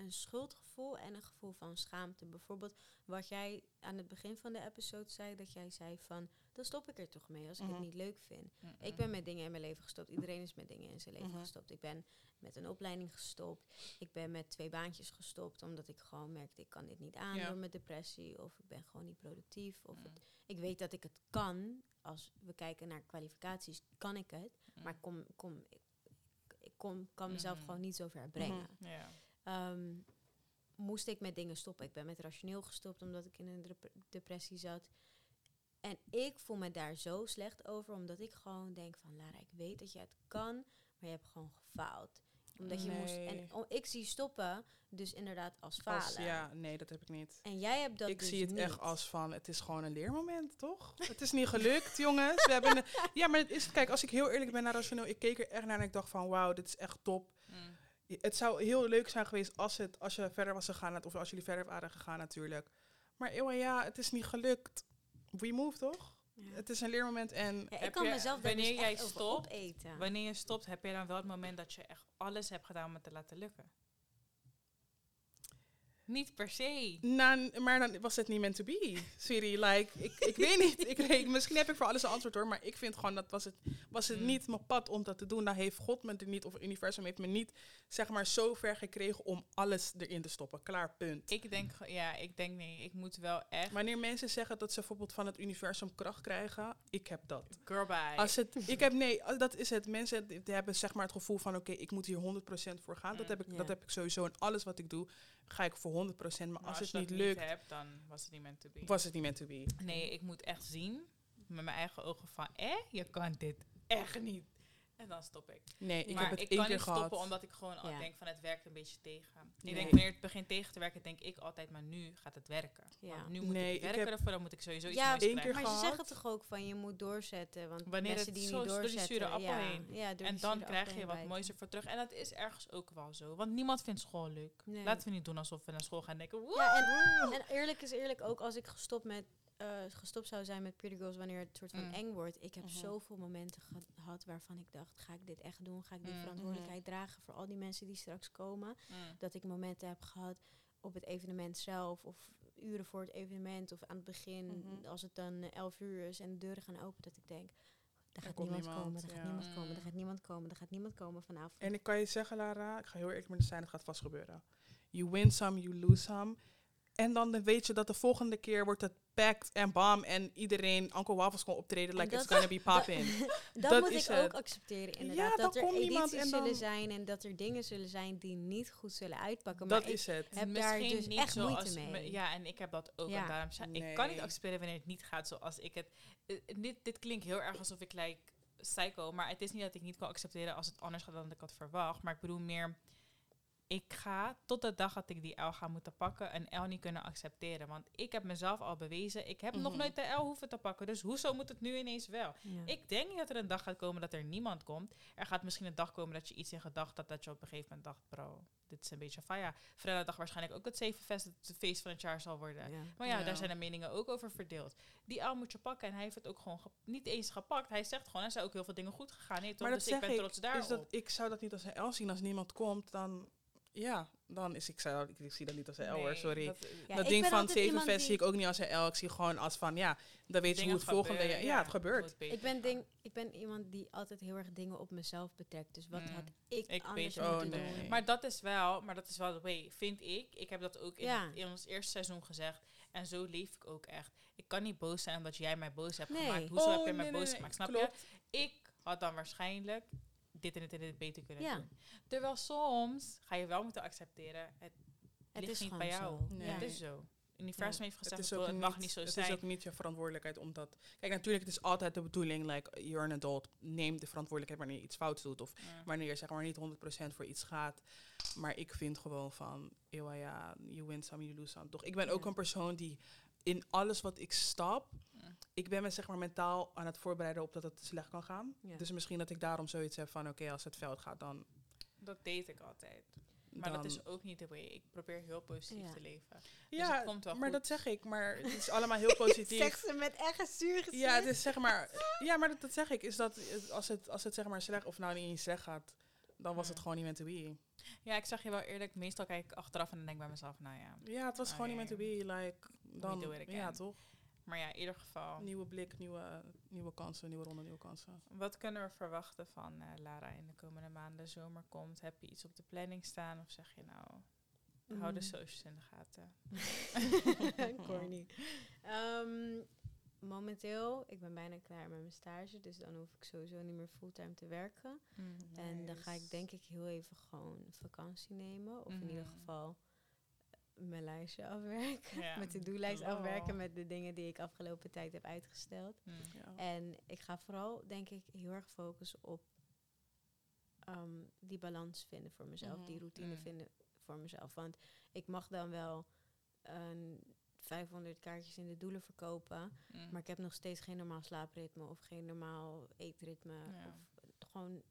een schuldgevoel en een gevoel van schaamte. Bijvoorbeeld wat jij aan het begin van de episode zei, dat jij zei van, dan stop ik er toch mee als ik Mhm. het niet leuk vind. Mm-mm. Ik ben met dingen in mijn leven gestopt. Iedereen is met dingen in zijn leven Mhm. gestopt. Ik ben met een opleiding gestopt. Ik ben met twee baantjes gestopt. Omdat ik gewoon merkte, ik kan dit niet aan Ja. door mijn depressie. Of ik ben gewoon niet productief. Of het, ik weet dat ik het kan. Als we kijken naar kwalificaties, kan ik het. Maar kom, kom, ik, ik kom, kan mezelf Mhm. gewoon niet zo ver brengen. Ja. Ehm, moest ik met dingen stoppen. Ik ben met rationeel gestopt omdat ik in een dep- depressie zat. En ik voel me daar zo slecht over, omdat ik gewoon denk van, Lara, ik weet dat je het kan, maar je hebt gewoon gefaald. Omdat je moest... En oh, ik zie stoppen dus inderdaad als falen. Als, ja, nee, dat heb ik niet. En jij hebt dat ik dus zie het niet. echt als van, het is gewoon een leermoment, toch? het is niet gelukt, jongens. We hebben een- ja, maar het is, kijk, als ik heel eerlijk ben naar Rationeel, ik keek er echt naar en ik dacht van, wauw, dit is echt top. Mm. Het zou heel leuk zijn geweest als, het, als je verder was gegaan, of als jullie verder waren gegaan natuurlijk. Maar eeuwen, ja, het is niet gelukt. We move, toch? Ja. Het is een leermoment en Ja, ik Heb kan je- mezelf daar dus wanneer jij stopt, opeten. Wanneer je stopt, heb je dan wel het moment dat je echt alles hebt gedaan om het te laten lukken? Niet per se. Nou, maar dan was het niet meant to be. Sorry, like, ik, ik weet niet. Ik, misschien heb ik voor alles een antwoord hoor, maar ik vind gewoon dat was het, was het Mm. niet mijn pad om dat te doen. Dan heeft God me er niet, of het universum heeft me niet, zeg maar, zo ver gekregen om alles erin te stoppen. Klaar, punt. Ik denk, ja, ik denk nee. Ik moet wel echt. Wanneer mensen zeggen dat ze bijvoorbeeld van het universum kracht krijgen, ik heb dat. Girl bye. Als het, ik heb, nee, dat is het. Mensen die hebben zeg maar het gevoel van, oké, ik moet hier 100% voor gaan. Dat, heb ik, dat heb ik sowieso in alles wat ik doe, ga ik voor 100%. Maar Maar als, je het dat niet lukt, hebt, dan was het niet meant to be. was het niet meant to be. Nee, ik moet echt zien met mijn eigen ogen van, eh, je kan dit echt niet. En dan stop ik. Nee, ik maar heb het ik één kan keer niet gehad. stoppen omdat ik gewoon al Ja. denk van het werkt een beetje tegen. Ik Nee. denk wanneer het begint tegen te werken, denk ik altijd, maar nu gaat het werken. Ja. Want nu moet Nee, ik werken ervoor, dan moet ik sowieso iets Ja, moois één krijgen. keer Maar ze gehad. zeggen toch ook van je moet doorzetten. Want Wanneer mensen het die zo niet door die doorzetten... zure appel ja, heen. Ja, En dan krijg je wat moois ervoor terug. En dat is ergens ook wel zo. Want niemand vindt school leuk. Nee. Laten we niet doen alsof we naar school gaan denken. "Woe!" Ja, en, en eerlijk is eerlijk, ook als ik gestopt, met, eh, gestopt zou zijn met Pretty Girls wanneer het soort van Mm. eng wordt. Ik heb Mhm. zoveel momenten ge- gehad waarvan ik dacht, ga ik dit echt doen? Ga ik die Mm. verantwoordelijkheid dragen voor al die mensen die straks komen? Mm. Dat ik momenten heb gehad op het evenement zelf of uren voor het evenement of aan het begin, Mhm. als het dan eh, 11 uur is en de deuren gaan open, dat ik denk, er gaat niemand, niemand, komen, er gaat niemand komen, er Mm. gaat niemand komen, er gaat niemand komen vanavond. En ik kan je zeggen, Lara, ik ga heel eerlijk met je zijn, het gaat vast gebeuren. You win some, you lose some. En dan weet je dat de volgende keer wordt het packed en bam en iedereen Uncle Waffles kon optreden like dat- it's gonna be poppin'. dat, dat moet is ik het. ook accepteren, inderdaad. Ja, dat er edities en dan- zullen zijn en dat er dingen zullen zijn die niet goed zullen uitpakken. Dat maar ik is het. heb daar Misschien dus niet echt moeite zoals mee. me- ja, en ik heb dat ook. Ja. En daarom zei ik kan niet accepteren wanneer het niet gaat zoals ik het. eh, dit, dit klinkt heel erg alsof ik like psycho, maar het is niet dat ik niet kan accepteren als het anders gaat dan ik had verwacht. Maar ik bedoel meer, ik ga tot de dag dat ik die L ga moeten pakken, een L niet kunnen accepteren. Want ik heb mezelf al bewezen, ik heb nog Mhm. nooit de L hoeven te pakken. Dus hoezo moet het nu ineens wel? Ja. Ik denk niet dat er een dag gaat komen dat er niemand komt. Er gaat misschien een dag komen dat je iets in gedacht had dat je op een gegeven moment dacht, bro, dit is een beetje van ja. Vrijdag waarschijnlijk ook het zevenfest het feest van het jaar zal worden. Ja. Maar ja, Ja. daar zijn de meningen ook over verdeeld. Die L moet je pakken en hij heeft het ook gewoon ge- niet eens gepakt. Hij zegt gewoon, er zijn ook heel veel dingen goed gegaan. Nee, toch? Maar dat dus ik zeg ben ik, trots daarop. is dat, ik zou dat niet als een L zien. Als niemand komt, dan... Ja, dan is ik, zou, ik, ik zie dat niet als een L hoor, Nee, sorry. dat- Ja, dat ik ding van altijd zeven iemand fest die- zie ik ook niet als een L. Ik zie gewoon als van, ja, dan weet je hoe het volgende... Ja, het gebeurt. Ik ben, ding, ik ben iemand die altijd heel erg dingen op mezelf betrekt. Dus wat Mm. had ik, Ik anders weet het. moeten Oh, nee. doen? Maar dat is wel, maar dat is wel de way, vind ik. Ik heb dat ook in, Ja. in ons eerste seizoen gezegd. En zo leef ik ook echt. Ik kan niet boos zijn omdat jij mij boos hebt Nee. gemaakt. Hoezo Oh, heb je mij nee, nee, boos nee, gemaakt? Snap klopt. je? Ik had dan waarschijnlijk dit en dit en dit beter kunnen Ja. doen. Terwijl soms ga je wel moeten accepteren. Het, Het ligt is niet bij jou. zo. Nee. Ja. Het is zo. Het universum heeft Het, gezegd, is het, het mag niet zo het zijn. is ook niet je verantwoordelijkheid om dat... Kijk, natuurlijk, het is altijd de bedoeling, like, you're an adult. Neem de verantwoordelijkheid wanneer je iets fout doet. Of Ja. wanneer je zeg maar niet 100% voor iets gaat. Maar ik vind gewoon van, eeuw, ja, you win some, you lose some. Toch? Ik ben ook een persoon die in alles wat ik stap, Ja. ik ben me zeg maar mentaal aan het voorbereiden op dat het slecht kan gaan. Ja. Dus misschien dat ik daarom zoiets heb van, oké, als het fout gaat, dan... Dat deed ik altijd. Maar dat is ook niet de way. Ik probeer heel positief Ja. te leven. ja, het komt wel maar goed. dat zeg ik. Maar het is allemaal heel positief. Zegt ze met echt een zuur gezicht. Ja, het is zeg maar. Ja, maar dat, dat zeg ik. Is dat als het, als het zeg maar slecht of nou niet slecht gaat, dan was Ja. het gewoon niet meant to be. Ja, ik zeg je wel eerlijk. Meestal kijk ik achteraf en dan denk ik bij mezelf, nou ja. Ja, het was Oh, gewoon niet meant to be. Like, dan, do it again. ja, toch? Maar ja, in ieder geval. Nieuwe blik, nieuwe, nieuwe kansen, nieuwe ronde, nieuwe kansen. Wat kunnen we verwachten van eh, Lara in de komende maanden? Zomer komt. Heb je iets op de planning staan? Of zeg je nou, hou de Mm. socials in de gaten? Corny. Ehm, momenteel, ik ben bijna klaar met mijn stage, dus dan hoef ik sowieso niet meer fulltime te werken. En dan ga ik denk ik heel even gewoon vakantie nemen. Of in ieder Mhm. geval mijn lijstje afwerken. Mijn to-do-lijst Oh. afwerken met de dingen die ik afgelopen tijd heb uitgesteld. Mm. Ja. En ik ga vooral, denk ik, heel erg focussen op ehm, die balans vinden voor mezelf, Mhm. die routine Mm. vinden voor mezelf. Want ik mag dan wel een 500 kaartjes in de doelen verkopen, Mm. maar ik heb nog steeds geen normaal slaapritme of geen normaal eetritme. Ja. Of gewoon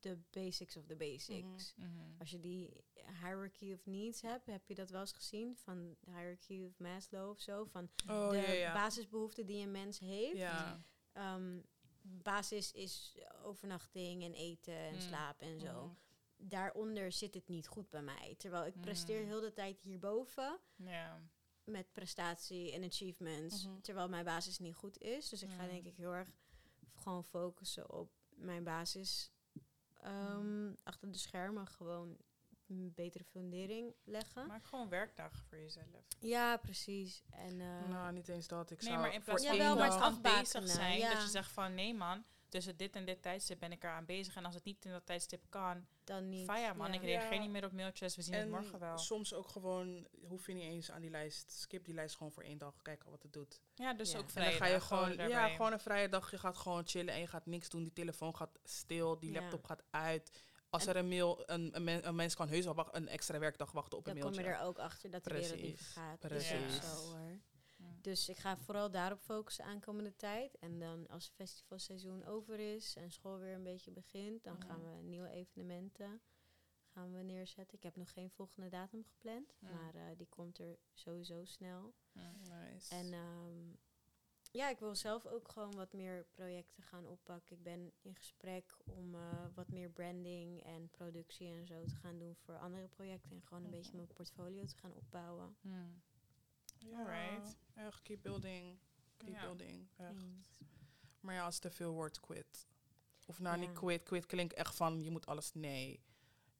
de basics of the basics. Mhm. Als je die hierarchy of needs hebt, heb je dat wel eens gezien? Van de hierarchy of Maslow of zo? Van Oh, de ja, ja. basisbehoeften die een mens heeft. Ja. Ehm, basis is overnachting en eten en Mm. slaap en zo. Mhm. Daaronder zit het niet goed bij mij. Terwijl ik presteer Mm. heel de tijd hierboven Ja. Met prestatie en achievements. Mhm. Terwijl mijn basis niet goed is. Dus ik ga Mm. denk ik heel erg gewoon focussen op mijn basis. ehm, Achter de schermen gewoon een betere fundering leggen. Maak gewoon werkdagen voor jezelf. ja, precies. En, eh, nou, niet eens dat. Ik nee, zou maar in voor plaats van afbakenen, zijn, ja. dat je zegt van nee man, tussen dit en dit tijdstip ben ik eraan bezig. En als het niet in dat tijdstip kan, dan niet. faya man, ja. ik reageer Ja. niet meer op mailtjes, we zien het morgen wel. soms ook gewoon, hoef je niet eens aan die lijst, skip die lijst gewoon voor één dag, kijken wat het doet. Ja, dus Ja. ook En dan vrij. ga je gewoon, ja, gewoon een vrije dag, je gaat gewoon chillen en je gaat niks doen, die telefoon gaat stil, die Ja. laptop gaat uit. Als En- er een mail, een, een, men- een mens kan heus wel wacht- een extra werkdag wachten op een Dan kom mailtje. je er ook achter dat de wereld niet Precies, ook precies. zo hoor. Dus ik ga vooral daarop focussen aankomende tijd. En dan als het festivalseizoen over is en school weer een beetje begint, dan gaan Mhm. we nieuwe evenementen gaan we neerzetten. Ik heb nog geen volgende datum gepland, Mm. maar eh, die komt er sowieso snel. Mm. Nice. En ehm, ja, ik wil zelf ook gewoon wat meer projecten gaan oppakken. Ik ben in gesprek om eh, wat meer branding en productie en zo te gaan doen voor andere projecten. En gewoon een Mhm. beetje mijn portfolio te gaan opbouwen. Ja, alright. Echt, keep building. Keep Ja. building. Echt. Maar ja, als het te veel wordt, quit. Of nou, Ja. niet quit. Quit klinkt echt van, je moet alles... Nee.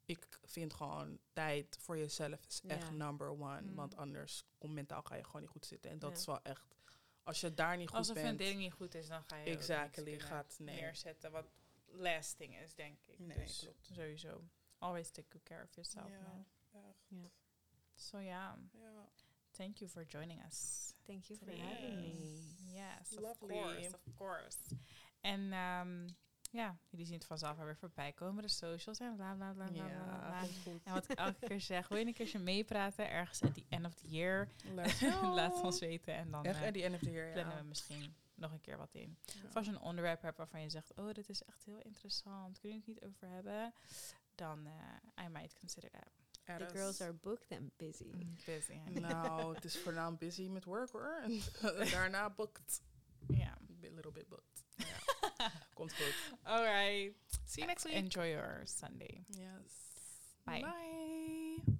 Ik vind gewoon, tijd voor jezelf is echt Ja. number one. Mm. Want anders, kom, mentaal ga je gewoon niet goed zitten. En dat Ja. is wel echt... Als je daar niet goed Als een bent... fundering niet goed is, dan ga je Exactly, gaat- nee. neerzetten wat lasting is, denk ik. Nee, dus klopt. sowieso. Always take good care of yourself, Ja, man. echt. So yeah, Ja. Thank you for joining us. Thank you for having me. Yes, of course, of course. En ehm, ja, jullie zien het vanzelf alweer voorbij komen. De socials en bla bla bla bla bla. Ja, bla. En wat ik elke keer zeg, wil je een keertje meepraten ergens at the end of the year? Laat het ons weten en dan Echt, at the end of the year, plannen ja. we misschien nog een keer wat in. Ja. Of als je een onderwerp hebt waarvan je zegt, oh, dit is echt heel interessant, kun je het niet over hebben? Dan eh I might consider that. Add The us. girls are booked and busy. Mm, busy. Nou, het is voornamelijk busy met work hoor. En daarna booked. Ja. A little bit booked. Maar Ja. Komt goed. All right. See you next week. Enjoy your Sunday. Yes. Bye. Bye.